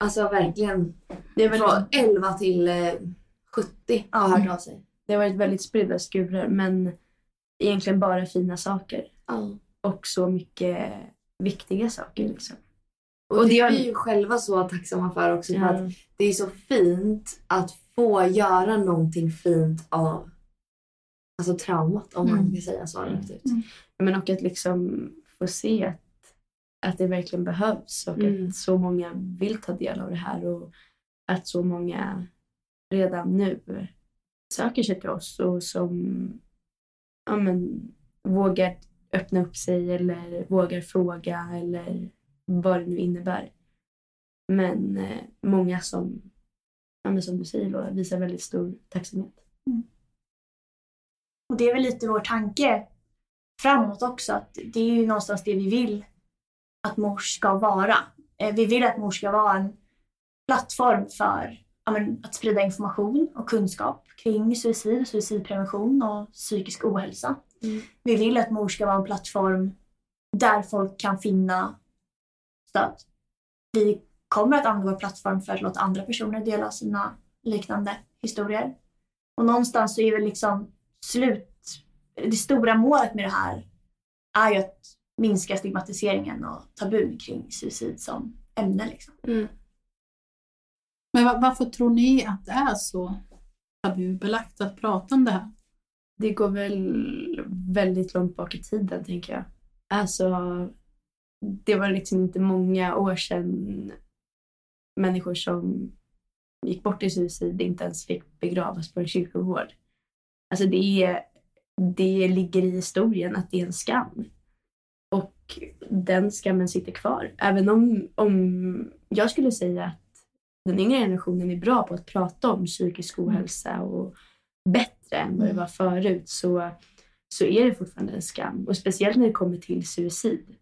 alltså verkligen. Det är väl Från 11 till eh, 70 har hört av sig. Det har varit väldigt spridda skurar men egentligen bara fina saker. Ja. Och så mycket viktiga saker liksom. Och, Och det det är vi ju själva så tacksamma för också. För Ja. att det är så fint att få göra någonting fint av alltså traumat om man Mm. ska säga så rakt ut. Mm. Men och att liksom få se att, att det verkligen behövs och Mm. att så många vill ta del av det här och att så många redan nu söker sig till oss och som ja, men, vågar öppna upp sig eller vågar fråga eller vad det nu innebär. Men eh, många som, ja, men som du säger Laura, visar väldigt stor tacksamhet. Och det är väl lite vår tanke framåt också. Att det är ju någonstans det vi vill att mors ska vara. Eh, Vi vill att mors ska vara en plattform för att sprida information och kunskap kring suicid, suicidprevention och psykisk ohälsa. Mm. Vi vill att mor ska vara en plattform där folk kan finna stöd. Vi kommer att använda vår plattform för att låta andra personer dela sina liknande historier. Och någonstans så är väl liksom slut, det stora målet med det här är ju att minska stigmatiseringen och tabun kring suicid som ämne. Liksom. Men va- varför tror ni att det är så tabubelagt att prata om det här? Det går väl väldigt långt bak i tiden, tänker jag. Alltså, det var liksom inte många år sedan människor som gick bort i suicid inte ens fick begravas på en kyrkogård. Alltså det, är, det ligger i historien att det är en skam. Och den skammen sitter kvar. Även om, om jag skulle säga att den yngre generationen är bra på att prata om psykisk ohälsa och bättre än vad det var förut så, så är det fortfarande en skam. Och speciellt när det kommer till suicid.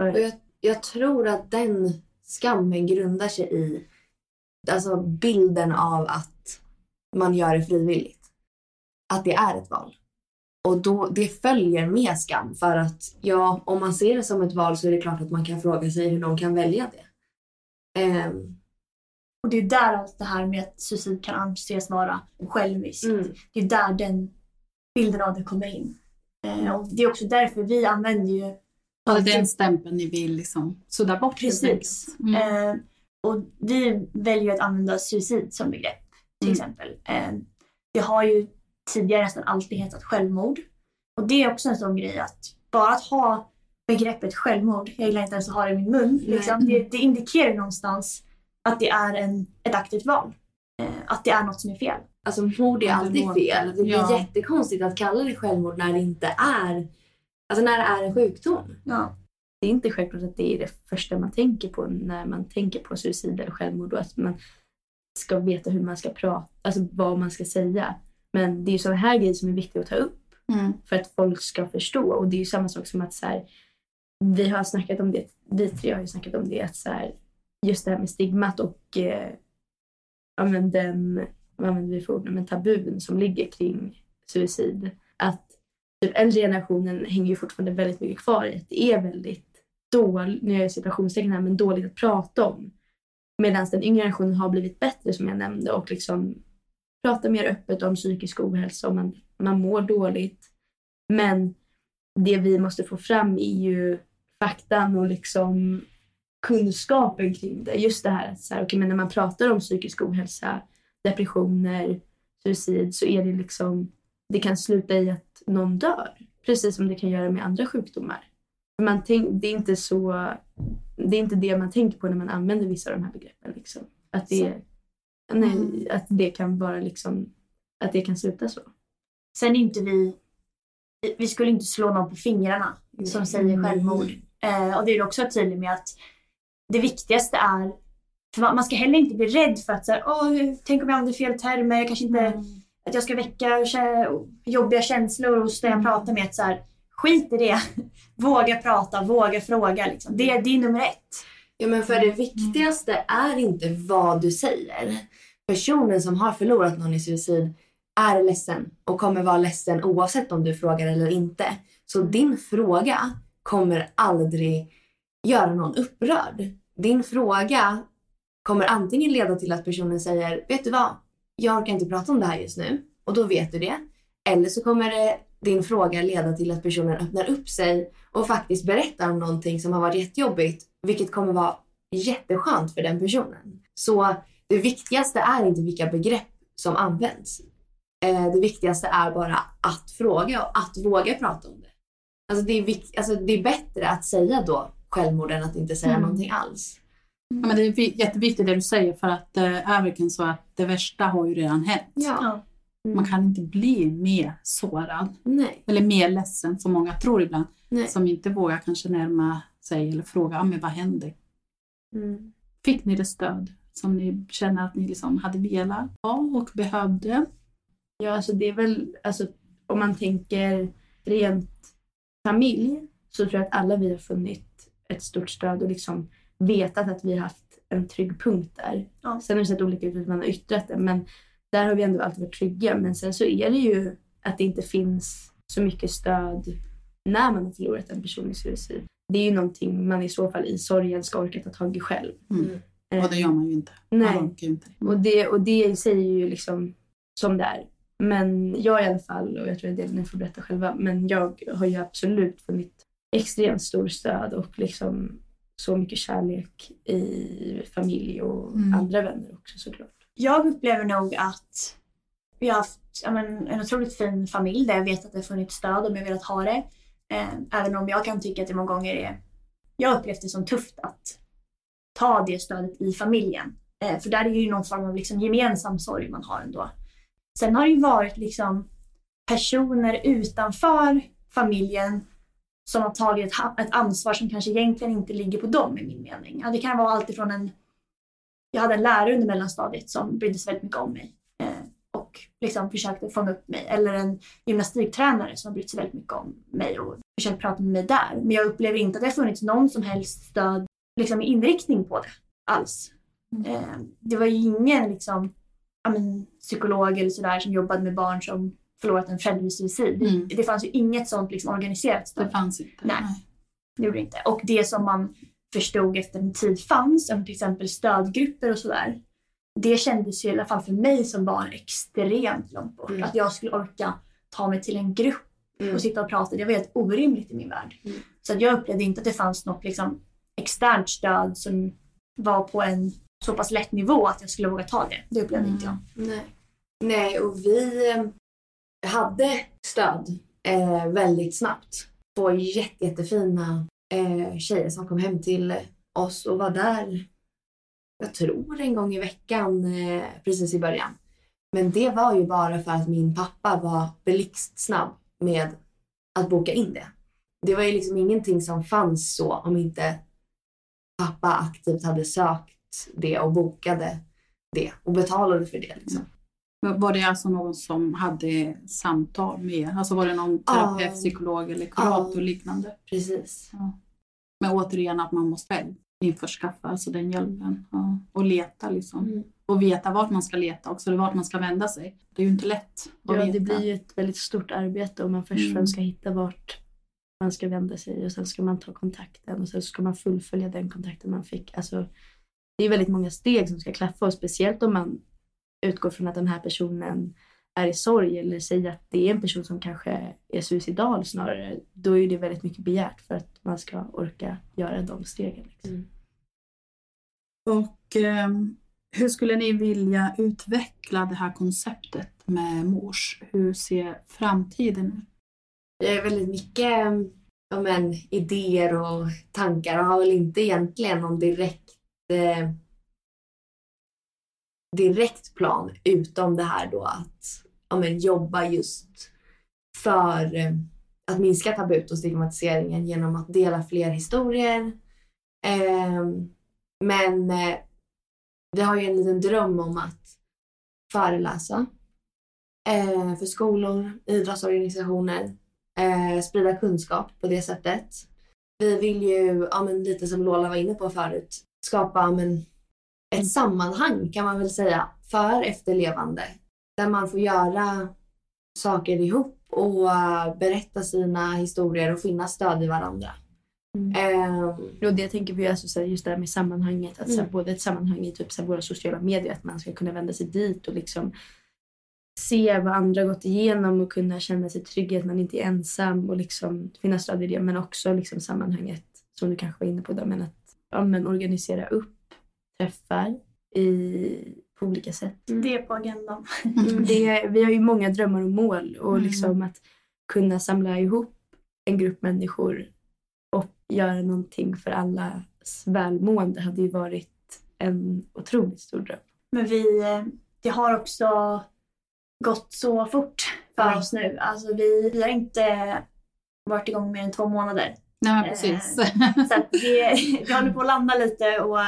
Och jag, jag tror att den skammen grundar sig i alltså bilden av att man gör det frivilligt. Att det är ett val. Och då, det följer med skam för att ja, om man ser det som ett val så är det klart att man kan fråga sig hur någon kan välja det. Ehm, Och det är där allt det här med att suicid kan anses vara själviskt. mm, Det är där den bilden av det kommer in. Eh, och det är också därför vi använder ju Alltså den stämpeln ni vill liksom sudda bort. Precis. Mm. Eh, och vi väljer att använda suicid som begrepp till Mm. exempel. Eh, det har ju tidigare nästan alltid hetat självmord. Och det är också en sån grej att bara att ha begreppet självmord, jag gillar inte ens att ha det i min mun, liksom, det, det indikerar någonstans att det är en, ett aktivt val. Eh, att det är något som är fel. alltså mord är alltid fel. Det blir ja. jättekonstigt att kalla det självmord när det inte är Alltså när det är en sjukdom. Ja. det är inte självklart att det är det första man tänker på när man tänker på suicid eller självmord och att man ska veta hur man ska prata, alltså vad man ska säga. Men det är ju sådana här grejer som är viktiga att ta upp Mm. för att folk ska förstå. Och det är ju samma sak som att så här, vi har snackat om det, vi tre har ju snackat om det, att så här, just det här med stigmat och eh, ja, men den, vad använder vi för ord, men tabun som ligger kring suicid. Att typ äldre generationen hänger ju fortfarande väldigt mycket kvar i att det är väldigt dåligt, nu gör jag situationstecken här, men dåligt att prata om. Medan den yngre generationen har blivit bättre som jag nämnde och liksom pratar mer öppet om psykisk ohälsa om man, man mår dåligt. Men det vi måste få fram är ju faktan och liksom kunskapen kring det. Just det här att så här, okay, men när man pratar om psykisk ohälsa, depressioner, suicid så är det liksom, det kan sluta i att någon dör. Precis som det kan göra med andra sjukdomar. Man tänk, det, är inte så, det är inte det man tänker på när man använder vissa av de här begreppen. Liksom. Att, det, nej, att det kan vara liksom, att det kan sluta så. Sen är inte vi, vi skulle inte slå någon på fingrarna som säger självmord. Eh, och det är också tydligt med att det viktigaste är, för man, man ska heller inte bli rädd för att så här, Åh, tänk om jag använder fel termer, jag kanske inte, att jag ska väcka jobbiga känslor hos den jag pratar med. Så här, skit i det, våga prata, våga fråga. Liksom. Det, det är nummer ett. Ja, men för det viktigaste är inte vad du säger. Personen som har förlorat någon i suicid är ledsen och kommer vara ledsen oavsett om du frågar eller inte. Så din fråga kommer aldrig göra någon upprörd. Din fråga kommer antingen leda till att personen säger, vet du vad? jag orkar inte prata om det här just nu och då vet du det. Eller så kommer det, din fråga leda till att personen öppnar upp sig och faktiskt berättar om någonting som har varit jättejobbigt, vilket kommer vara jätteskönt för den personen. Så det viktigaste är inte vilka begrepp som används. Eh, det viktigaste är bara att fråga och att våga prata om det. Alltså det, är vik- alltså det är bättre att säga då självmord än att inte säga Mm. någonting alls. Ja, men det är vi- jätteviktigt det du säger för att det är verkligen så att det värsta har ju redan hänt. Ja. Man kan inte bli mer sårad Nej. eller mer ledsen som många tror ibland. Nej. Som inte vågar kanske närma sig eller fråga, ah, men vad hände? Mm. Fick ni det stöd som ni känner att ni liksom hade velat ha och behövde? Ja, alltså det är väl, alltså om man tänker rent familj så tror jag att alla vi har funnit ett stort stöd och liksom vetat att vi har haft en trygg punkt där. Ja. Sen har det sett olika ut hur man har yttrat det, men där har vi ändå alltid varit trygga. Men sen så är det ju att det inte finns så mycket stöd när man har förlorat en person i suicid. Det är ju någonting man i så fall i sorgen ska orka ta tag i själv. Mm. Eh, Och det gör man ju inte. Nej. Inte. och det, och det säger ju liksom som det är. Men jag i alla fall, och jag tror del ni får berätta själva, men jag har ju absolut funnit extremt stor stöd och liksom så mycket kärlek i familj och Mm. andra vänner också såklart. Jag upplever nog att vi har haft men, en otroligt fin familj där jag vet att det har funnits stöd om jag velat ha det. Eh, även om jag kan tycka att det många gånger är... Jag upplevt det som tufft att ta det stödet i familjen. Eh, för där är det ju någon form av liksom gemensam sorg man har ändå. Sen har det ju varit liksom personer utanför familjen som har tagit ett, ansvar som kanske egentligen inte ligger på dem i min mening. Ja, det kan vara allt ifrån en jag hade en lärare under mellanstadiet som brydde sig väldigt mycket om mig eh, och liksom försökte fånga upp mig. Eller en gymnastiktränare som har brytt sig väldigt mycket om mig och försökt prata med mig där. Men jag upplever inte att det har funnits någon som helst stöd liksom, inriktning på det alls. Eh, det var ju ingen liksom, men, psykolog eller sådär som jobbade med barn som förlorat en förälder i suicid. Mm. Det fanns ju inget sånt liksom, organiserat stöd. Det fanns inte. Nej. Det gjorde det inte. Och det som man förstod efter en tid fanns, som till exempel stödgrupper och sådär. Det kändes ju i alla fall för mig som barn extremt långt bort. Mm. Att jag skulle orka ta mig till en grupp Mm. och sitta och prata. Det var helt orimligt i min värld. Mm. Så att jag upplevde inte att det fanns något liksom, externt stöd som var på en så pass lätt nivå att jag skulle våga ta det. Det upplevde inte jag. Nej. Nej, och vi eh, hade stöd eh, väldigt snabbt. Två jätte, jättefina eh, tjejer som kom hem till oss och var där, jag tror en gång i veckan eh, precis i början. Men det var ju bara för att min pappa var blixtsnabb med att boka in det. Det var ju liksom ingenting som fanns så om inte pappa aktivt hade sökt det och bokade det och betalade för det. Liksom. Var det alltså någon som hade samtal med er? Alltså var det någon Ja. terapeut, psykolog eller kurator Ja. liknande? Precis. Men återigen att man måste själv införskaffa alltså den hjälpen. Ja. Och leta liksom. Mm. Och veta vart man ska leta också, eller vart man ska vända sig. Det är ju inte lätt Ja, veta. det blir ju ett väldigt stort arbete om man först Mm. ska hitta vart man ska vända sig och sen ska man ta kontakten och sen ska man fullfölja den kontakten man fick. Alltså, det är väldigt många steg som ska klaffa och speciellt om man utgår från att den här personen är i sorg eller säger att det är en person som kanske är suicidal snarare. Då är det väldigt mycket begärt för att man ska orka göra de stegen. Liksom. Mm. Och ehm, hur skulle ni vilja utveckla det här konceptet med mors? Hur ser framtiden ut? Jag är väldigt mycket ja, men, idéer och tankar och har väl inte egentligen någon direkt eh, direkt plan utom det här då att ja, men, jobba just för eh, att minska tabut och stigmatiseringen genom att dela fler historier. Eh, men eh, vi har ju en liten dröm om att föreläsa eh, för skolor, idrottsorganisationer, eh, sprida kunskap på det sättet. Vi vill ju, ja, men lite som Lola var inne på förut, skapa ja, men, ett sammanhang kan man väl säga för efterlevande där man får göra saker ihop och berätta sina historier och finna stöd i varandra. Ehm, Och det tänker vi alltså så här, just det här med sammanhanget. Att så här, Mm. både ett sammanhang i typ så våra sociala medier, att man ska kunna vända sig dit och liksom se vad andra gått igenom och kunna känna sig trygg i att man inte är ensam och liksom finna stöd i det. Men också liksom sammanhanget som du kanske var inne på då, men att ja, men organisera upp träffar i, på olika sätt. Det är på agendan. Mm, Det, vi har ju många drömmar och mål och Mm. liksom att kunna samla ihop en grupp människor och göra någonting för allas välmående hade ju varit en otroligt stor dröm. Men vi, eh, det har också gått så fort för Ja. oss nu. Alltså vi, vi har inte varit igång mer än två månader. Nej, men Eh, precis. Så att det, det håller på att landa lite och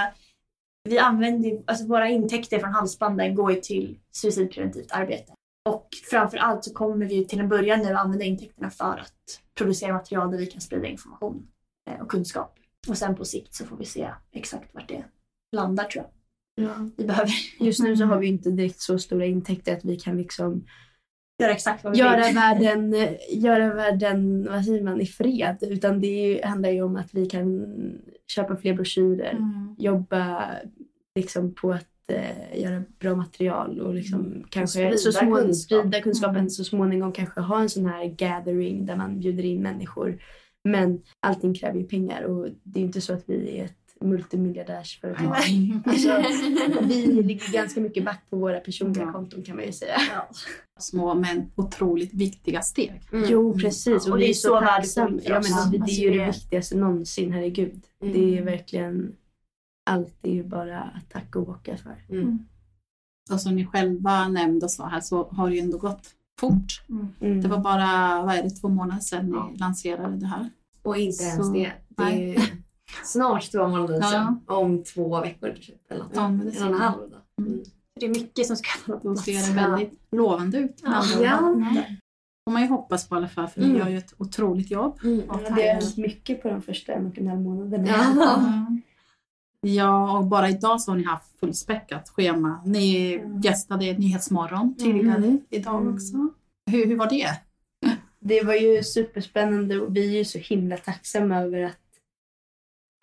vi använder alltså våra intäkter från halsbanden går ju till suicidpreventivt arbete. Och framför allt så kommer vi till en början nu använda intäkterna för att producera material där vi kan sprida information eh, och kunskap. Och sen på sikt så får vi se exakt vart det landar tror jag. Vi behöver Just nu så har vi inte direkt så stora intäkter att vi kan liksom göra exakt vad vi göra vill. världen, göra världen vad säger man, i fred. Utan det handlar ju om att vi kan köpa fler broschyrer, Mm. jobba liksom på att eh, göra bra material och liksom kanske sprida så små, kunskap. sprida kunskapen Mm. så småningom kanske ha en sån här gathering där man bjuder in människor. Men allting kräver ju pengar och det är inte så att vi är ett multimiljardärsföretag. Alltså, vi ligger ganska mycket back på våra personliga Ja. konton kan man ju säga. Små men otroligt viktiga steg. Jo, precis. Ja, och, vi är så, tacksamma. värdefullt för Ja, oss. men det, det är ju Alltså, det det- viktigaste någonsin, herregud. Mm. Det är verkligen allt är ju bara att tacka och bocka för. Mm. Och som ni själva nämnde och sa här så har det ju ändå gått fort. Mm. Det var bara, vad är det, två månader sedan Ja. ni lanserade det här. Och inte ens Så- det. Det nej. är snart två månader Ja. sedan. Om två veckor typ. Eller något. Ja, men det en och en halv då. Mm. Det är mycket som ska falla på plats. ser det väldigt lovande ut. Ja. Ja. får man ju hoppas på i alla fall för ni Mm. gör ju ett otroligt jobb. Mm. Ja, det har hänt mycket på de första en och en halv månaderna. Ja. Ja, och bara idag så har ni haft fullspäckat schema. Ni gästade Nyhetsmorgon tidigare Mm. idag Mm. också. Hur, hur var det? Det var ju superspännande och vi är ju så himla tacksamma över att,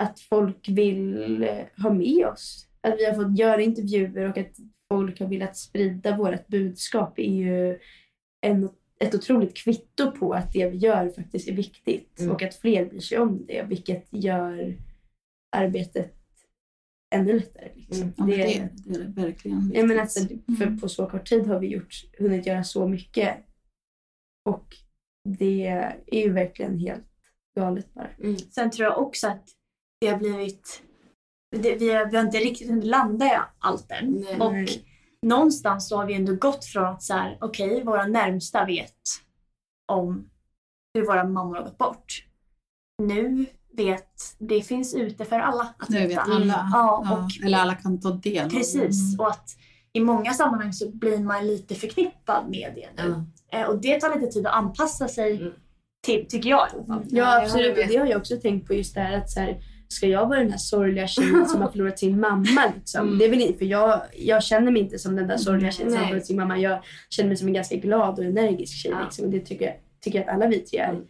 att folk vill eh, ha med oss. Att vi har fått göra intervjuer och att folk har velat sprida vårt budskap är ju en, ett otroligt kvitto på att det vi gör faktiskt är viktigt Mm. och att fler bryr sig om det, vilket gör arbetet ännu lättare. Liksom. Mm. Ja, det, det, det är det verkligen viktigt. alltså, för Mm. på så kort tid har vi gjort, hunnit göra så mycket. Och det är ju verkligen helt galet bara. Mm. Sen tror jag också att det har blivit... Det, vi, har, vi har inte riktigt hunnit landa i allt än. Nej. Och någonstans så har vi ändå gått från att så här, okej, våra närmsta vet om hur våra mammor har gått bort. Nu vet, det finns ute för alla att Nu vet alla. Ja, Ja, och Eller alla kan ta del precis. Och att i många sammanhang så blir man lite förknippad med det nu. Ja. Eh, Och det tar lite tid att anpassa sig Mm. till, tycker jag i alla fall. Ja, absolut. Och det har jag också tänkt på just det här att så här, ska jag vara den här sorgliga tjejen som har förlorat sin mamma? Liksom? Mm. Det väl inte, för jag, jag känner mig inte som den där sorgliga tjejen som har förlorat sin mamma. Jag känner mig som en ganska glad och energisk tjej. Ja. Liksom. Och det tycker jag, tycker jag att alla vi tre är. Mm.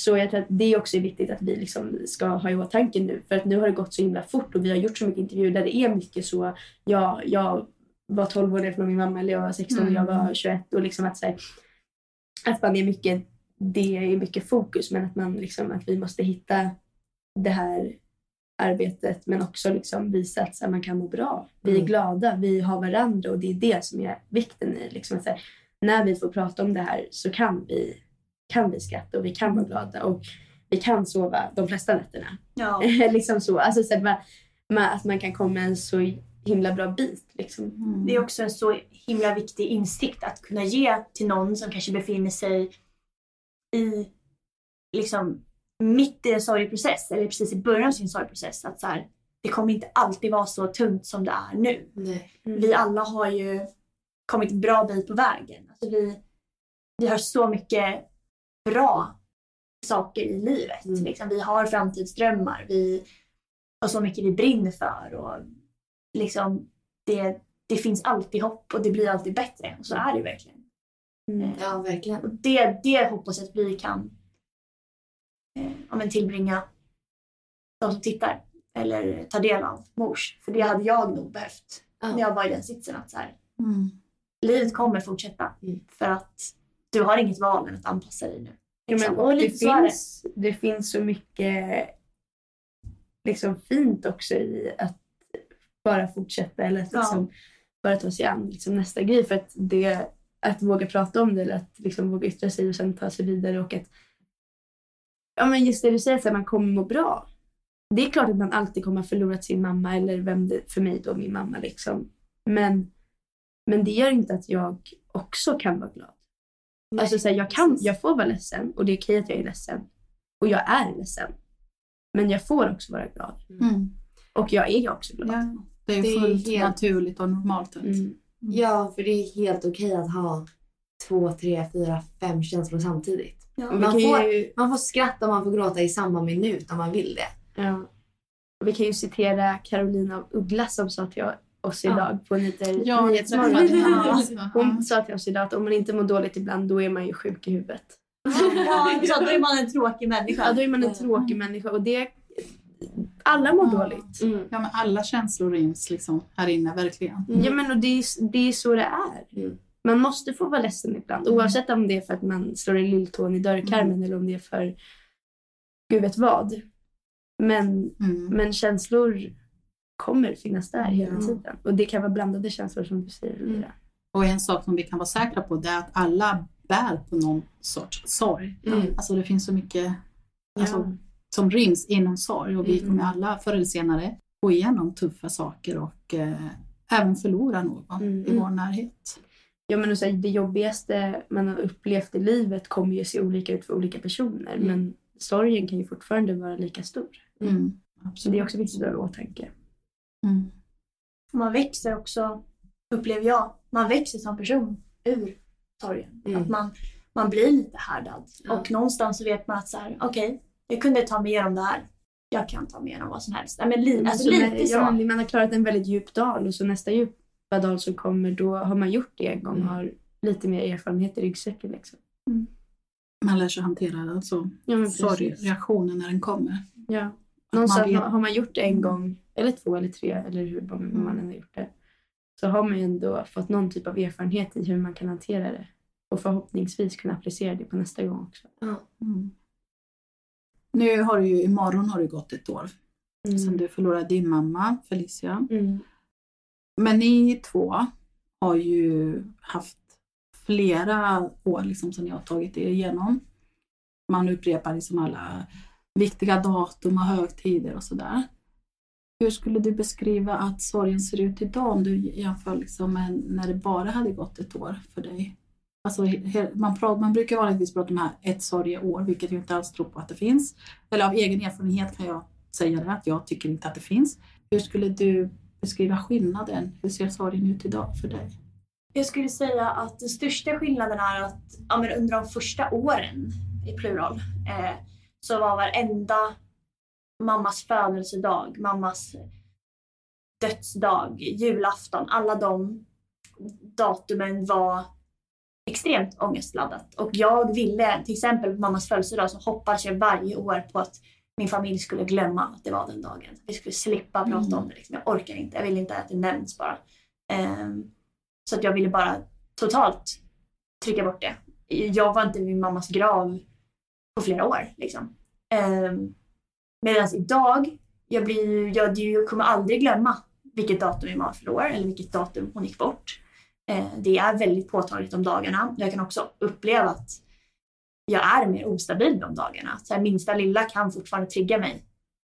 Så jag tror att det också är viktigt att vi liksom ska ha i åtanke nu. För att nu har det gått så himla fort och vi har gjort så mycket intervjuer där det är mycket så. Jag, jag var 12 år från min mamma eller jag var 16 och jag var 21. Och liksom att, här, att man är mycket, det är mycket fokus men att, man liksom, att vi måste hitta det här arbetet men också liksom visa att här, man kan må bra. Vi är Mm. glada, vi har varandra och det är det som är vikten i liksom, att, här, när vi får prata om det här så kan vi, kan vi skratta och vi kan vara glada och vi kan sova de flesta nätterna. Ja. liksom så. Alltså, så att, man, man, att man kan komma en så himla bra bit. Liksom. Mm. Det är också en så himla viktig insikt att kunna ge till någon som kanske befinner sig i liksom mitt i en sorgeprocess eller precis i början av sin sorgeprocess. Att så här, det kommer inte alltid vara så tungt som det är nu. Nej. Vi alla har ju kommit en bra bit på vägen. Alltså vi, vi har så mycket bra saker i livet. Mm. Liksom, vi har framtidsdrömmar. Vi har så mycket vi brinner för. Och liksom, det, det finns alltid hopp och det blir alltid bättre. Och så är det verkligen. Mm. Ja, verkligen. Och det, det hoppas jag att vi kan eh, ja, men tillbringa de som tittar eller tar del av mors. För det hade jag nog behövt när jag var i den sitsen. Att så här, Mm. livet kommer fortsätta för att du har inget val än att anpassa dig nu. Ja, men, Liksom. och det, finns, det finns så mycket liksom, fint också i att bara fortsätta eller att Ja. liksom, bara ta sig an liksom, nästa grej. För att, det, att våga prata om det eller att liksom, våga yttra sig och sen ta sig vidare och att ja, men just det du säger, att man kommer må bra. Det är klart att man alltid kommer ha förlorat sin mamma eller vem det för mig då min mamma liksom. Men, men det gör inte att jag också kan vara glad. Alltså så här, jag, kan, jag får vara ledsen och det är okej att jag är ledsen. Och jag är ledsen. Men jag får också vara glad. Mm. Och jag är också glad. Ja, det är Det är fullt helt- naturligt och normalt. Mm. Ja, för det är helt okej att ha två, tre, fyra, fem känslor samtidigt. Ja. Man får, ju, man får skratta och man får gråta i samma minut om man vill det. ja. Och vi kan ju citera Carolina av Uggla som sa till oss Ja. idag på nyheter, Ja, Nyhetsmorgon. Hon sa till oss idag att om man inte mår dåligt ibland då är man ju sjuk i huvudet. Ja, så då är man en tråkig människa. Ja, då är man en tråkig människa och det... Alla mår Ja. dåligt. Mm. Ja, men alla känslor ryms liksom här inne, verkligen. Ja, men och det, är, det är så det är. Mm. Man måste få vara ledsen ibland. Oavsett om det är för att man slår i lilltån i dörrkarmen eller om det är för gud vet vad. Men, Mm. men känslor kommer finnas där hela Ja. tiden. Och det kan vara blandade känslor som du säger. Elvira. Och en sak som vi kan vara säkra på det är att alla bär på någon sorts sorg. Mm. Alltså det finns så mycket alltså, Ja. som ryms inom sorg och vi Mm. kommer alla förr eller senare gå igenom tuffa saker och eh, även förlora någon Mm. i vår närhet. Ja, men så här, det jobbigaste man har upplevt i livet kommer ju se olika ut för olika personer. Mm. Men sorgen kan ju fortfarande vara lika stor. Mm. Så Absolut. det är också viktigt att ha i åtanke. Mm. Man växer också, upplever jag, man växer som person ur sorgen. Mm. Att man, man blir lite härdad. Ja. Och någonstans så vet man att så här, okej, jag kunde ta mig igenom det här. Jag kan ta mig igenom vad som helst. Nej, men li, alltså, Så lite så. ja, man har klarat en väldigt djup dal och så nästa djupa dal som kommer då har man gjort det en gång Mm. och har lite mer erfarenhet i ryggsäcken. Liksom. Man lär sig hantera alltså, Ja, men precis. sorgreaktionen när den kommer. Ja. Någonstans man har- man gjort det en gång, eller två eller tre, eller hur Mm. man än har gjort det, så har man ju ändå fått någon typ av erfarenhet i hur man kan hantera det. Och förhoppningsvis kunna applicera det på nästa gång också. Mm. Nu har du ju, imorgon har det gått ett år sedan du förlorade din mamma Felicia. Mm. Men ni två har ju haft flera år liksom, som ni har tagit er igenom. Man upprepar liksom alla viktiga datum och högtider och sådär. Hur skulle du beskriva att sorgen ser ut idag om du jämför liksom med när det bara hade gått ett år för dig? Alltså, man, pratar, man brukar vanligtvis prata om här ett sorgeår, vilket jag inte alls tror på att det finns. Eller av egen erfarenhet kan jag säga det, att jag tycker inte att det finns. Hur skulle du beskriva skillnaden? Hur ser sorgen ut idag för dig? Jag skulle säga att den största skillnaden är att ja, men under de första åren, i plural, eh, så var varenda mammas födelsedag, mammas dödsdag, julafton, alla de datumen var extremt ångestladdat. Och jag ville, till exempel på mammas födelsedag, så hoppades jag varje år på att min familj skulle glömma att det var den dagen. Vi skulle slippa prata Mm. om det. Liksom. Jag orkar inte, jag vill inte att det nämns bara. Ehm, så att jag ville bara totalt trycka bort det. Jag var inte vid min mammas grav på flera år. Liksom. Um, Medan idag, jag, blir, jag, jag kommer aldrig glömma vilket datum min mamma förlorade eller vilket datum hon gick bort. Eh, det är väldigt påtagligt de dagarna. Jag kan också uppleva att jag är mer ostabil de dagarna. Så här, minsta lilla kan fortfarande trigga mig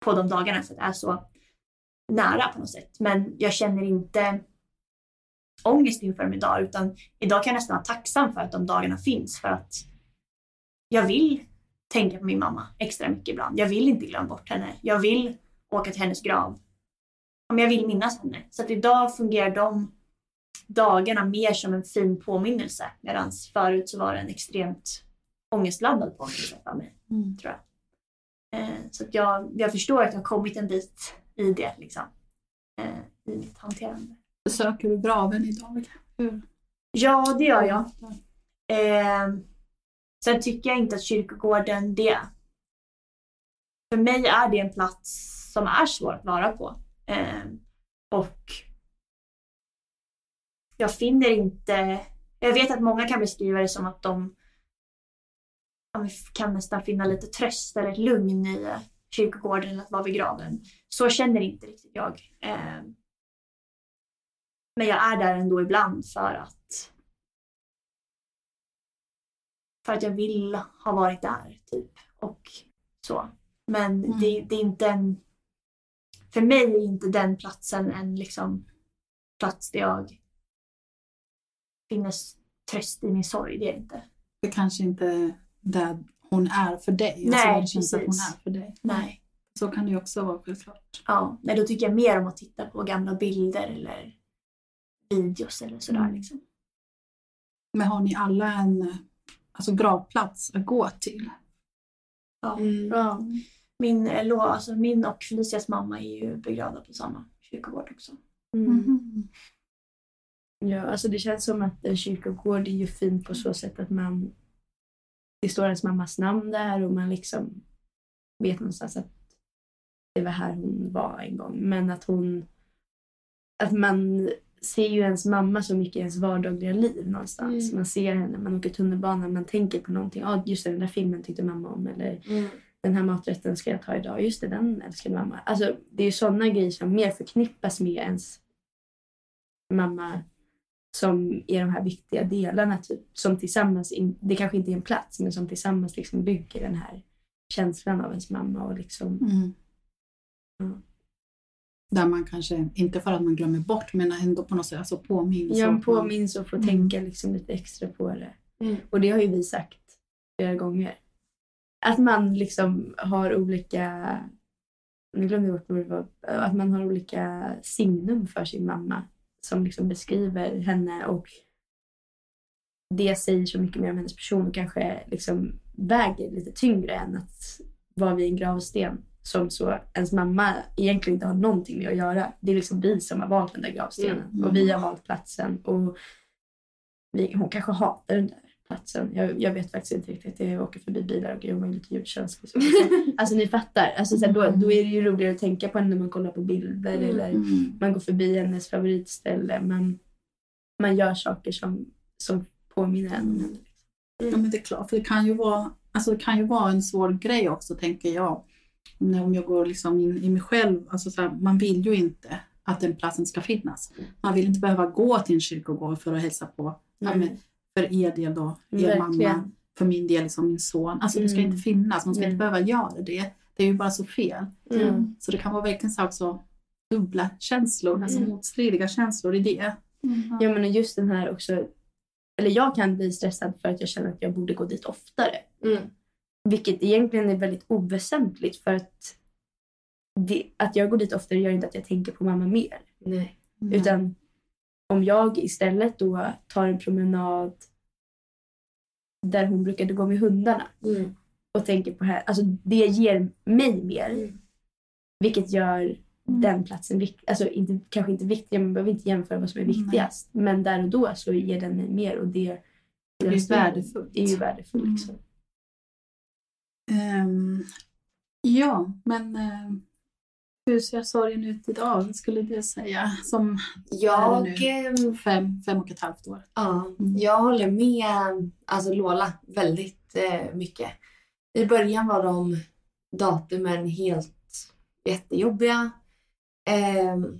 på de dagarna för att det är så nära på något sätt. Men jag känner inte ångest inför dem idag utan idag kan jag nästan vara tacksam för att de dagarna finns för att jag vill tänka på min mamma extra mycket ibland. Jag vill inte glömma bort henne. Jag vill åka till hennes grav. Men jag vill minnas henne. Så att idag fungerar de dagarna mer som en fin påminnelse medan förut så var det en extremt ångestladdad påminnelse för mig. Tror jag. Eh, så att jag, jag förstår att jag har kommit en bit i det liksom. Eh, I mitt hanterande. Besöker du graven idag? Hur? Ja, det gör jag. Eh, sen tycker jag inte att kyrkogården det. För mig är det en plats som är svår att vara på. Eh, och jag finner inte, jag vet att många kan beskriva det som att de men kan nästan finna lite tröst eller ett lugn i eh, kyrkogården eller att vara vid graven. Så känner inte riktigt jag. Eh, men jag är där ändå ibland för att för att jag vill ha varit där, typ. Och så. Men Mm. det, det är inte en... För mig är inte den platsen en liksom plats där jag finner tröst i min sorg. Det är det inte. Det kanske inte där hon är för dig. alltså Nej, där det känns att hon är för dig. Nej. Så kan det ju också vara självklart. Ja, nej, då tycker jag mer om att titta på gamla bilder eller videos eller sådär. Mm. Liksom. Men har ni alla en alltså, gravplats att gå till? Ja. Mm. Ja. Min, eh, alltså, min och Felicias mamma är ju begravda på samma kyrkogård också. Mm. Ja, alltså det känns som att en kyrkogård är ju fint på så sätt att man det står ens mammas namn där och man liksom vet någonstans att det var här hon var en gång. Men att hon att man ser ju ens mamma så mycket i ens vardagliga liv någonstans. Mm. Man ser henne, man åker tunnelbana, man tänker på någonting. Ja, just det, den där filmen tyckte mamma om. Eller Mm. den här maträtten ska jag ta idag. Just det, den älskade mamma. Alltså, det är ju sådana grejer som mer förknippas med ens mamma som är de här viktiga delarna. Typ, som tillsammans, in, det kanske inte är en plats, men som tillsammans liksom bygger den här känslan av ens mamma. Och liksom, Mm. Mm. Där man kanske, inte för att man glömmer bort, men ändå på något sätt alltså påminns. man- påminns och får Mm. tänka liksom lite extra på det. Mm. Och det har ju vi sagt flera gånger. Att man liksom har olika, nu glömde jag bort vad det var, att man har olika signum för sin mamma som liksom beskriver henne och det säger så mycket mer om hennes person och kanske liksom väger lite tyngre än att vara vid en gravsten som så ens mamma egentligen inte har någonting med att göra. Det är liksom vi som har valt den där gravstenen Mm. och vi har valt platsen och vi, hon kanske hatar den där platsen. Jag, jag vet faktiskt inte riktigt. Jag åker förbi bilar och jag är lite ljudkänslig. Så. Alltså ni fattar. Alltså, så här, då, då är det ju roligare att tänka på henne när man kollar på bilder Mm. eller Mm. man går förbi hennes favoritställe. Man, man gör saker som, som påminner en om henne. Ja, men det är klart, för det kan ju vara, alltså det kan ju vara en svår grej också, tänker jag. När- Om jag går liksom in i mig själv, alltså så här, man vill ju inte att den platsen ska finnas. Man vill inte behöva gå till en kyrkogård för att hälsa på, ja, men för er del då, er Verkligen. mamma, för min del liksom min son. Alltså det ska Mm. inte finnas, man ska Nej. inte behöva göra det. Det är ju bara så fel. Mm. Så det kan vara verkligen så också dubbla känslor, alltså Mm. motstridiga känslor i det. Ja men och just den här också, eller jag kan bli stressad för att jag känner att jag borde gå dit oftare. Mm. Vilket egentligen är väldigt oväsentligt för att det, att jag går dit oftare gör inte att jag tänker på mamma mer. Nej. Utan om jag istället då tar en promenad där hon brukade gå med hundarna Mm. och tänker på här, alltså det ger mig mer. Mm. Vilket gör den platsen viktig, alltså inte, kanske inte viktig, man behöver inte jämföra vad som är viktigast. Men där och då så ger den mig mer och det Det är värdefullt. är ju värdefullt. Mm. Liksom. Ehm, ja, men uh, hur ser sorgen ut idag, skulle du säga? Som Jag, Är det ehm, fem, fem och ett halvt år. ja, Mm. jag håller med alltså Lola väldigt eh, mycket. I början var de datumen helt jättejobbiga. Ehm,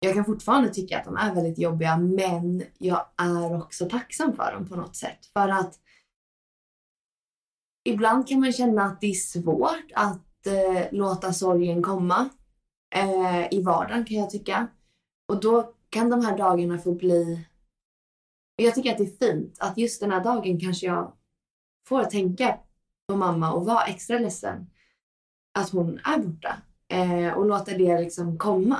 jag kan fortfarande tycka att de är väldigt jobbiga men jag är också tacksam för dem på något sätt. För att ibland kan man känna att det är svårt att eh, låta sorgen komma eh, i vardagen kan jag tycka. Och då kan de här dagarna få bli... Jag tycker att det är fint att just den här dagen kanske jag får tänka på mamma och vara extra ledsen att hon är borta. Eh, och låta det liksom komma.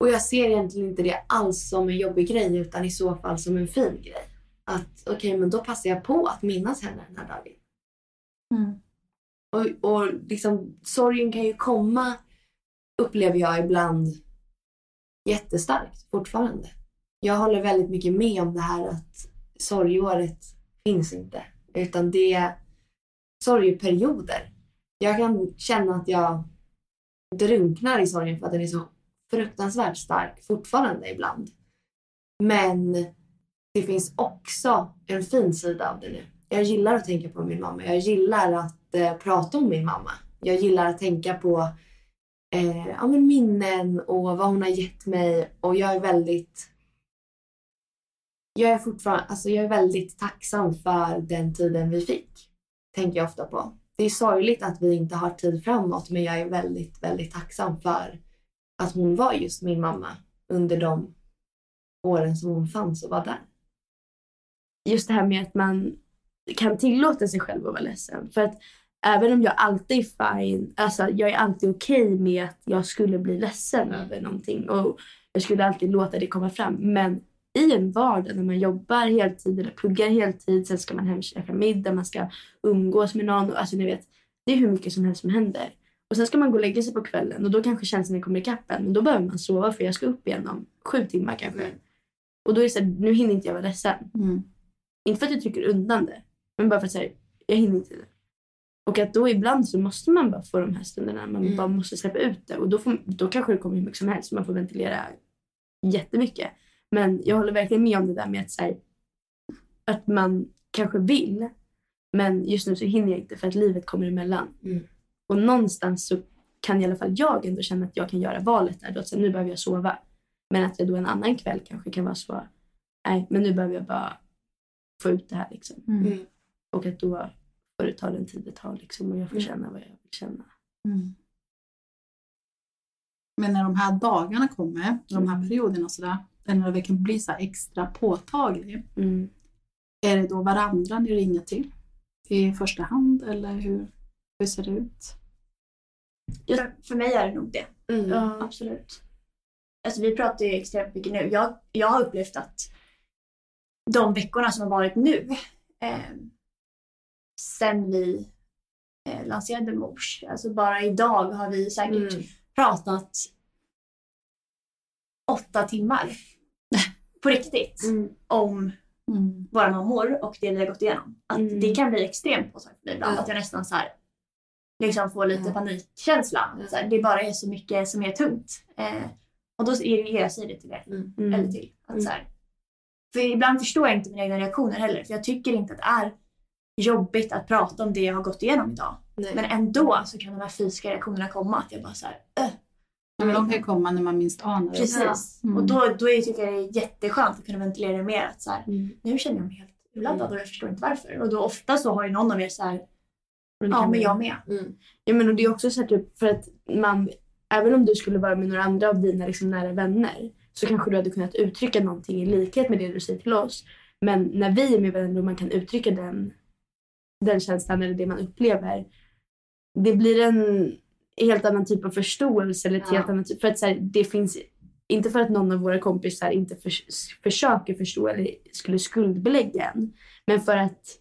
Och jag ser egentligen inte det alls som en jobbig grej utan i så fall som en fin grej. Att okej, men då passar jag på att minnas henne den här dagen. Och, och liksom, sorgen kan ju komma, upplever jag ibland, jättestarkt fortfarande. Jag håller väldigt mycket med om det här att sorgeåret finns inte. Utan det är sorgeperioder. Jag kan känna att jag drunknar i sorgen för att den är så fruktansvärt stark fortfarande ibland. Men det finns också en fin sida av det nu. Jag gillar att tänka på min mamma. Jag gillar att eh, prata om min mamma. Jag gillar att tänka på eh, ja, men minnen och vad hon har gett mig. Och jag är väldigt... Jag är fortfarande, alltså jag är väldigt tacksam för den tiden vi fick. Tänker jag ofta på. Det är sorgligt att vi inte har tid framåt men jag är väldigt, väldigt tacksam för att hon var just min mamma under de åren som hon fanns och var där. Just det här med att man kan tillåta sig själv att vara ledsen. För att även om jag alltid är fine, alltså jag är alltid okej okay med att jag skulle bli ledsen över någonting och jag skulle alltid låta det komma fram. Men i en vardag när man jobbar heltid eller pluggar heltid, sen ska man hem och käka middag, man ska umgås med någon. Alltså ni vet, det är hur mycket som helst som händer. Och sen ska man gå och lägga sig på kvällen och då kanske känslan kommer ikapp en. Men då behöver man sova för jag ska upp igen om sju timmar kanske. Mm. Och då är det så här, nu hinner inte jag vara ledsen. Mm. Inte för att jag trycker undan det, men bara för att säga, jag hinner inte det. Och att då ibland så måste man bara få de här stunderna. Man mm. bara måste släppa ut det. Och då, får, då kanske det kommer hur mycket som helst. Man får ventilera jättemycket. Men jag håller verkligen med om det där med att, här, att man kanske vill. Men just nu så hinner jag inte för att livet kommer emellan. Mm. Och någonstans så kan i alla fall jag ändå känna att jag kan göra valet där. Då att så här, nu behöver jag sova. Men att jag då en annan kväll kanske kan vara så. Nej, men nu behöver jag bara få ut det här liksom. Mm. Och att då får det ta den tid det tar liksom, och jag får mm. känna vad jag vill känna. Mm. Men när de här dagarna kommer, de här mm. perioderna sådär, när det kan bli så extra påtaglig, mm. är det då varandra ni ringer till i första hand eller hur, hur ser det ut? Ja, för mig är det nog det. Mm. Ja, absolut. Alltså, vi pratar ju extremt mycket nu. Jag, jag har upplevt att de veckorna som har varit nu, eh, sen vi eh, lanserade Mors, alltså bara idag har vi säkert mm. pratat åtta timmar på riktigt mm. om mm. våra mammor och det vi har gått igenom. Att mm. Det kan bli extremt påtagligt ibland. Att jag nästan så här, liksom får lite panikkänsla. Så här, det bara är så mycket som är tungt. Eh, och då ger jag sig det till er. Mm. Mm. Eller till. Att, så här, för ibland förstår jag inte mina egna reaktioner heller. För jag tycker inte att det är jobbigt att prata om det jag har gått igenom idag. Nej. Men ändå så kan de här fysiska reaktionerna komma. Att jag bara så här, äh, men de kan komma när man minst anar det. Precis. Mm. Och då, då är, tycker jag det är jätteskönt att kunna ventilera det mer. Att så här, mm. Nu känner jag mig helt urladdad mm. och jag förstår inte varför. Och då ofta så har ju någon av er så här, ja men jag med. Mm. Ja men och det är också så här typ för att man, även om du skulle vara med några andra av dina liksom nära vänner så kanske du hade kunnat uttrycka någonting i likhet med det du säger till oss. Men när vi är med varandra och man kan uttrycka den, den känslan eller det man upplever. Det blir en helt annan typ av förståelse. Eller ett ja. helt annat, typ- för att så här, det finns, inte för att någon av våra kompisar inte för, försöker förstå eller skulle skuldbelägga en. Men för att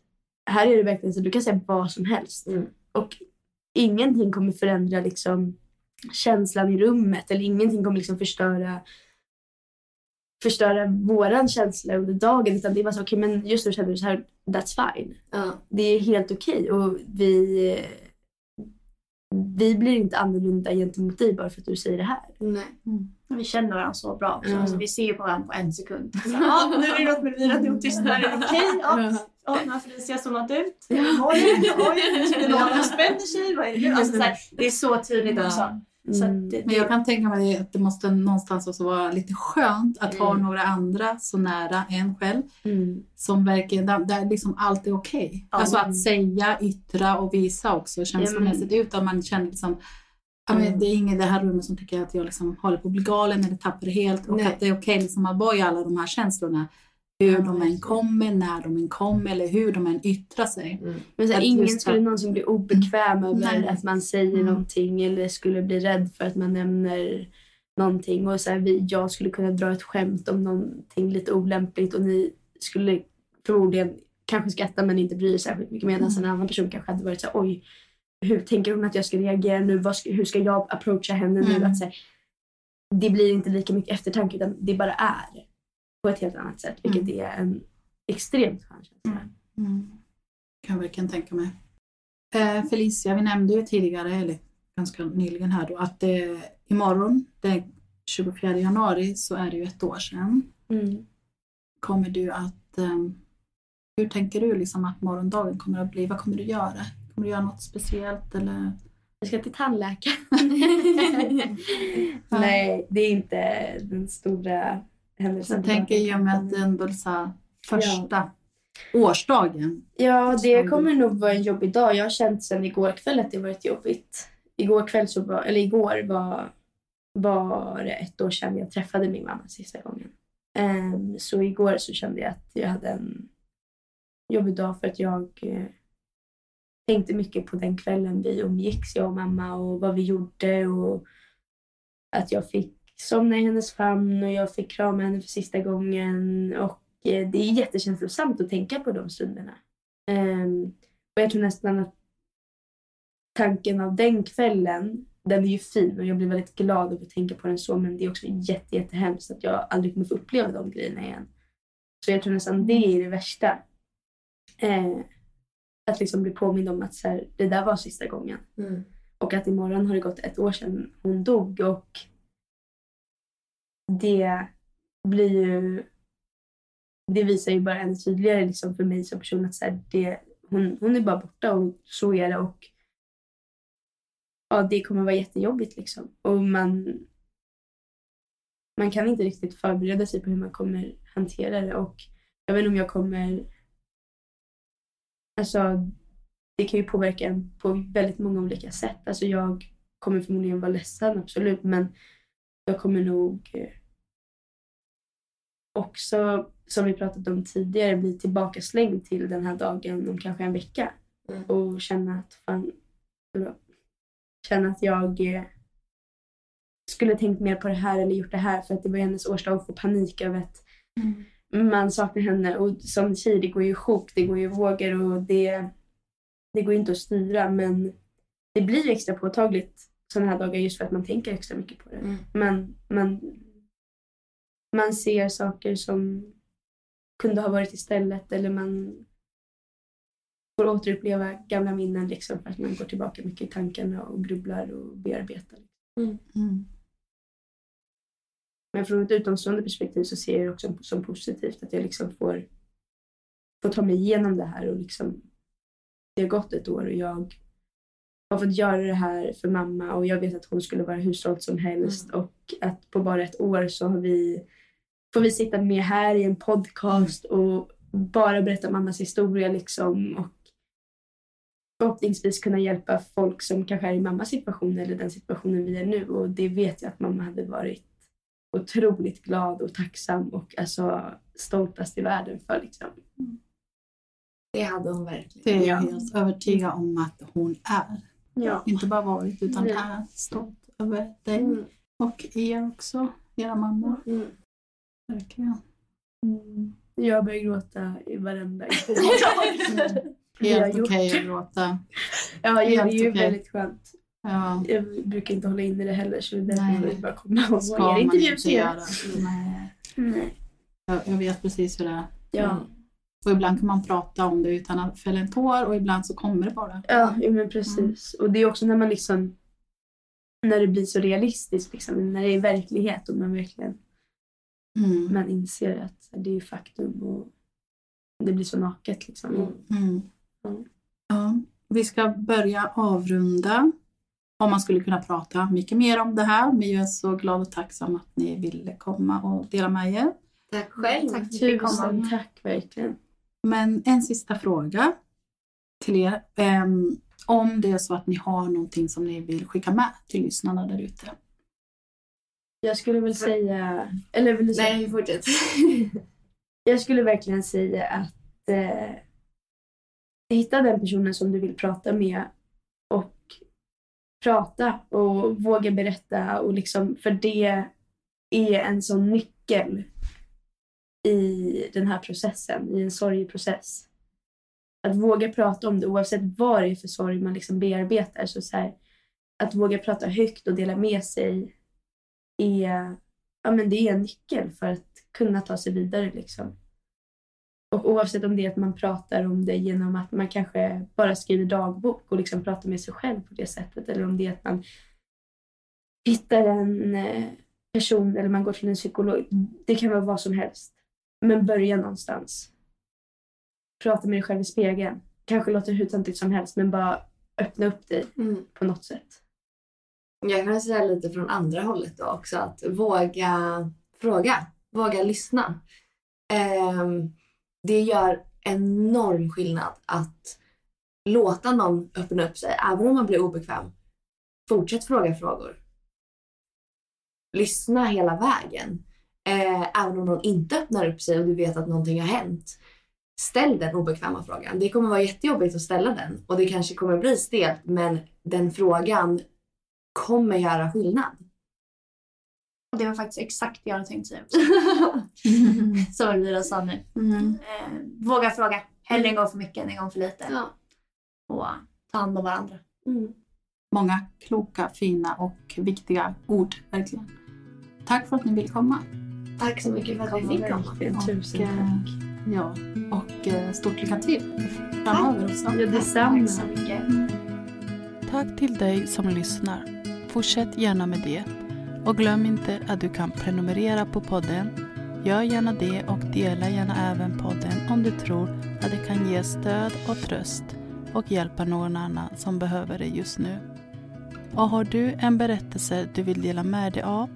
här är det verkligen så du kan säga vad som helst. Mm. Och ingenting kommer förändra liksom, känslan i rummet eller ingenting kommer liksom förstöra förstöra våran känsla under dagen. Utan det är bara så, okej okay, men just nu känner du så här, that's fine. Ja. Det är helt okej okay. och vi vi blir inte annorlunda gentemot dig bara för att du säger det här. Nej. Mm. Vi känner varandra så bra också. Mm. Alltså, vi ser på varandra på en sekund. Så, ah, nu är det något med Elvira, nu är hon tyst. Är det okej? Ja. Ja, nu har Felicia somnat ut. Oj, oj, som spänner sig? Vad är det? Alltså, så här, det är så tydligt också. Mm. Det, Men jag kan tänka mig att det måste någonstans också vara lite skönt att mm. ha några andra så nära en själv mm. som verkligen, där, där liksom allt är okej. Okay. Alltså att säga, yttra och visa också känslomässigt mm. utan man känner liksom Ja, men det är ingen i det här rummet som tycker att jag liksom håller på att bli galen eller tappar det helt och Nej. att det är okej okay liksom att vara i alla de här känslorna. Hur de än kommer, när de än kommer eller hur de än yttrar sig. Mm. Men så här, ingen skulle någonsin bli obekväm över Nej. att man säger mm. någonting eller skulle bli rädd för att man nämner någonting. Och så här, vi, jag skulle kunna dra ett skämt om någonting lite olämpligt och ni skulle förmodligen kanske skratta men inte bry er särskilt mycket medan mm. en annan person kanske hade varit så här, oj, hur tänker hon att jag ska reagera nu? Ska, hur ska jag approacha henne nu? Mm. Att, så här, det blir inte lika mycket eftertanke utan det bara är på ett helt annat sätt. Vilket mm. är en extremt skön känsla. Mm. Mm. Kan jag verkligen tänka mig. Eh, Felicia, vi nämnde ju tidigare, eller ganska nyligen här då att det, imorgon, den 24 januari, så är det ju ett år sedan. Mm. Kommer du att, um, hur tänker du liksom att morgondagen kommer att bli? Vad kommer du göra? Kommer du göra något speciellt eller? Jag ska till tandläkaren. Nej, det är inte den stora händelsen. Jag tänker i och med att det ändå så första årsdagen. Ja, det kommer nog vara en jobbig dag. Jag har känt sedan igår kväll att det varit jobbigt. Igår kväll så var, eller igår var, var det ett år sedan jag träffade min mamma sista gången. Ehm, så igår så kände jag att jag hade en jobbig dag för att jag eh, tänkte mycket på den kvällen vi umgicks, jag och mamma och vad vi gjorde och att jag fick somna i hennes famn och jag fick krama henne för sista gången och eh, det är jättekänslosamt att tänka på de stunderna. Ehm, och jag tror nästan att tanken av den kvällen, den är ju fin och jag blir väldigt glad av att tänka på den så men det är också jätte, jättehemskt att jag aldrig kommer få uppleva de grejerna igen. Så jag tror nästan det är det värsta. Eh, att liksom bli påmind om att så här, det där var sista gången. Mm. Och att imorgon har det gått ett år sedan hon dog och det blir ju det visar ju bara ännu tydligare liksom för mig som person att så här, det, hon, hon är bara borta och så är det och ja, det kommer vara jättejobbigt liksom. Och man, man kan inte riktigt förbereda sig på hur man kommer hantera det och jag vet inte om jag kommer Alltså, det kan ju påverka en på väldigt många olika sätt. Alltså jag kommer förmodligen vara ledsen, absolut, men jag kommer nog eh, också, som vi pratat om tidigare, bli tillbakaslängd till den här dagen om kanske en vecka. Mm. Och känna att fan, förlåt, känna att jag eh, skulle tänkt mer på det här eller gjort det här för att det var hennes årsdag och få panik över att man saknar henne. Och som säger, det går ju sjok, det går ju vågor och det, det går inte att styra men det blir ju extra påtagligt sådana här dagar just för att man tänker extra mycket på det. Mm. Man, man, man ser saker som kunde ha varit istället eller man får återuppleva gamla minnen liksom för att man går tillbaka mycket i tankarna och grubblar och bearbetar. Mm. Men från ett utomstående perspektiv så ser jag det också som positivt att jag liksom får, får ta mig igenom det här och liksom det har gått ett år och jag har fått göra det här för mamma och jag vet att hon skulle vara hur stolt som helst och att på bara ett år så har vi får vi sitta med här i en podcast och bara berätta mammas historia liksom och förhoppningsvis kunna hjälpa folk som kanske är i mammas situation eller den situationen vi är nu och det vet jag att mamma hade varit otroligt glad och tacksam och alltså stoltast i världen för liksom. Det hade hon verkligen. Det är jag Ja. helt övertygad om att hon är. Ja. Inte bara varit utan Nej. är stolt över dig Mm. och er också, era mammor. Mm. Verkligen. Jag börjar gråta i varenda Helt okej att gråta. Ja, det är Helt ju okej. väldigt skönt. Ja, Jag brukar inte hålla inne det heller så därför Nej. får jag bara komma och ska man inte göra. Nej. Nej. Jag, jag vet precis hur det är. Ja. Och ibland kan man prata om det utan att fälla en tår och ibland så kommer det bara. Ja, men precis. Och det är också när man liksom när det blir så realistiskt, liksom, när det är verklighet och man verkligen Mm. man inser att det är faktum och det blir så naket. Liksom. Mm. Mm. Mm. Ja, vi ska börja avrunda. Om man skulle kunna prata mycket mer om det här, men jag är så glad och tacksam att ni ville komma och dela med er. Tack själv. Tack för att du fick komma. Tusen tack verkligen. Men en sista fråga till er. Ehm, om det är så att ni har någonting som ni vill skicka med till lyssnarna där ute. Jag skulle väl säga, eller vill du säga? Nej, fortsätt. Jag skulle verkligen säga att eh, hitta den personen som du vill prata med och prata och våga berätta och liksom för det är en sån nyckel i den här processen, i en sorgeprocess. Att våga prata om det oavsett vad det är för sorg man liksom bearbetar. Så så här, att våga prata högt och dela med sig är, ja, men det är en nyckel för att kunna ta sig vidare. Liksom. Och oavsett om det är att man pratar om det genom att man kanske bara skriver dagbok och liksom pratar med sig själv på det sättet. Eller om det är att man hittar en eh, person eller man går till en psykolog. Det kan vara vad som helst. Men börja någonstans. Prata med dig själv i spegeln. Kanske låter hur töntigt som helst men bara öppna upp dig Mm. på något sätt. Jag kan säga lite från andra hållet då också. Att våga fråga. Våga lyssna. Ehm, det gör enorm skillnad att låta någon öppna upp sig. Även om man blir obekväm. Fortsätt fråga frågor. Lyssna hela vägen. Eh, även om någon inte öppnar upp sig och du vet att någonting har hänt. Ställ den obekväma frågan. Det kommer vara jättejobbigt att ställa den och det kanske kommer bli stelt men den frågan kommer göra skillnad. Och det var faktiskt exakt det jag hade tänkt säga också. Som Elvira sa nu. Eh, våga fråga. Hellre en gång för mycket än en gång för lite. Ja. Och ta hand om varandra. Mm. Många kloka, fina och viktiga ord, verkligen. Tack för att ni ville komma. Tack så mycket för att vi fick komma. Tusen Och, eh, tack. Ja, och eh, stort lycka till framöver också. Ja, detsamma. Tack så mycket. Tack till dig som lyssnar. Fortsätt gärna med det. Och glöm inte att du kan prenumerera på podden. Gör gärna det och dela gärna även podden om du tror att det kan ge stöd och tröst och hjälpa någon annan som behöver det just nu. Och har du en berättelse du vill dela med dig av?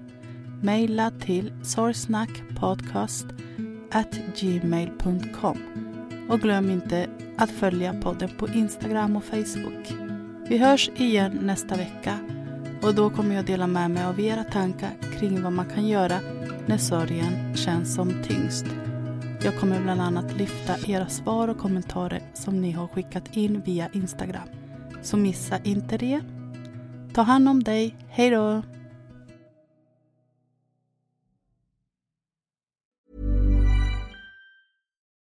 Mejla till sorgsnackpodcast@gmail.com och glöm inte att följa podden på Instagram och Facebook. Vi hörs igen nästa vecka och då kommer jag dela med mig av era tankar kring vad man kan göra när sorgen känns som tyngst. Jag kommer bland annat lyfta era svar och kommentarer som ni har skickat in via Instagram. Så missa inte det. Ta hand om dig. Hej då!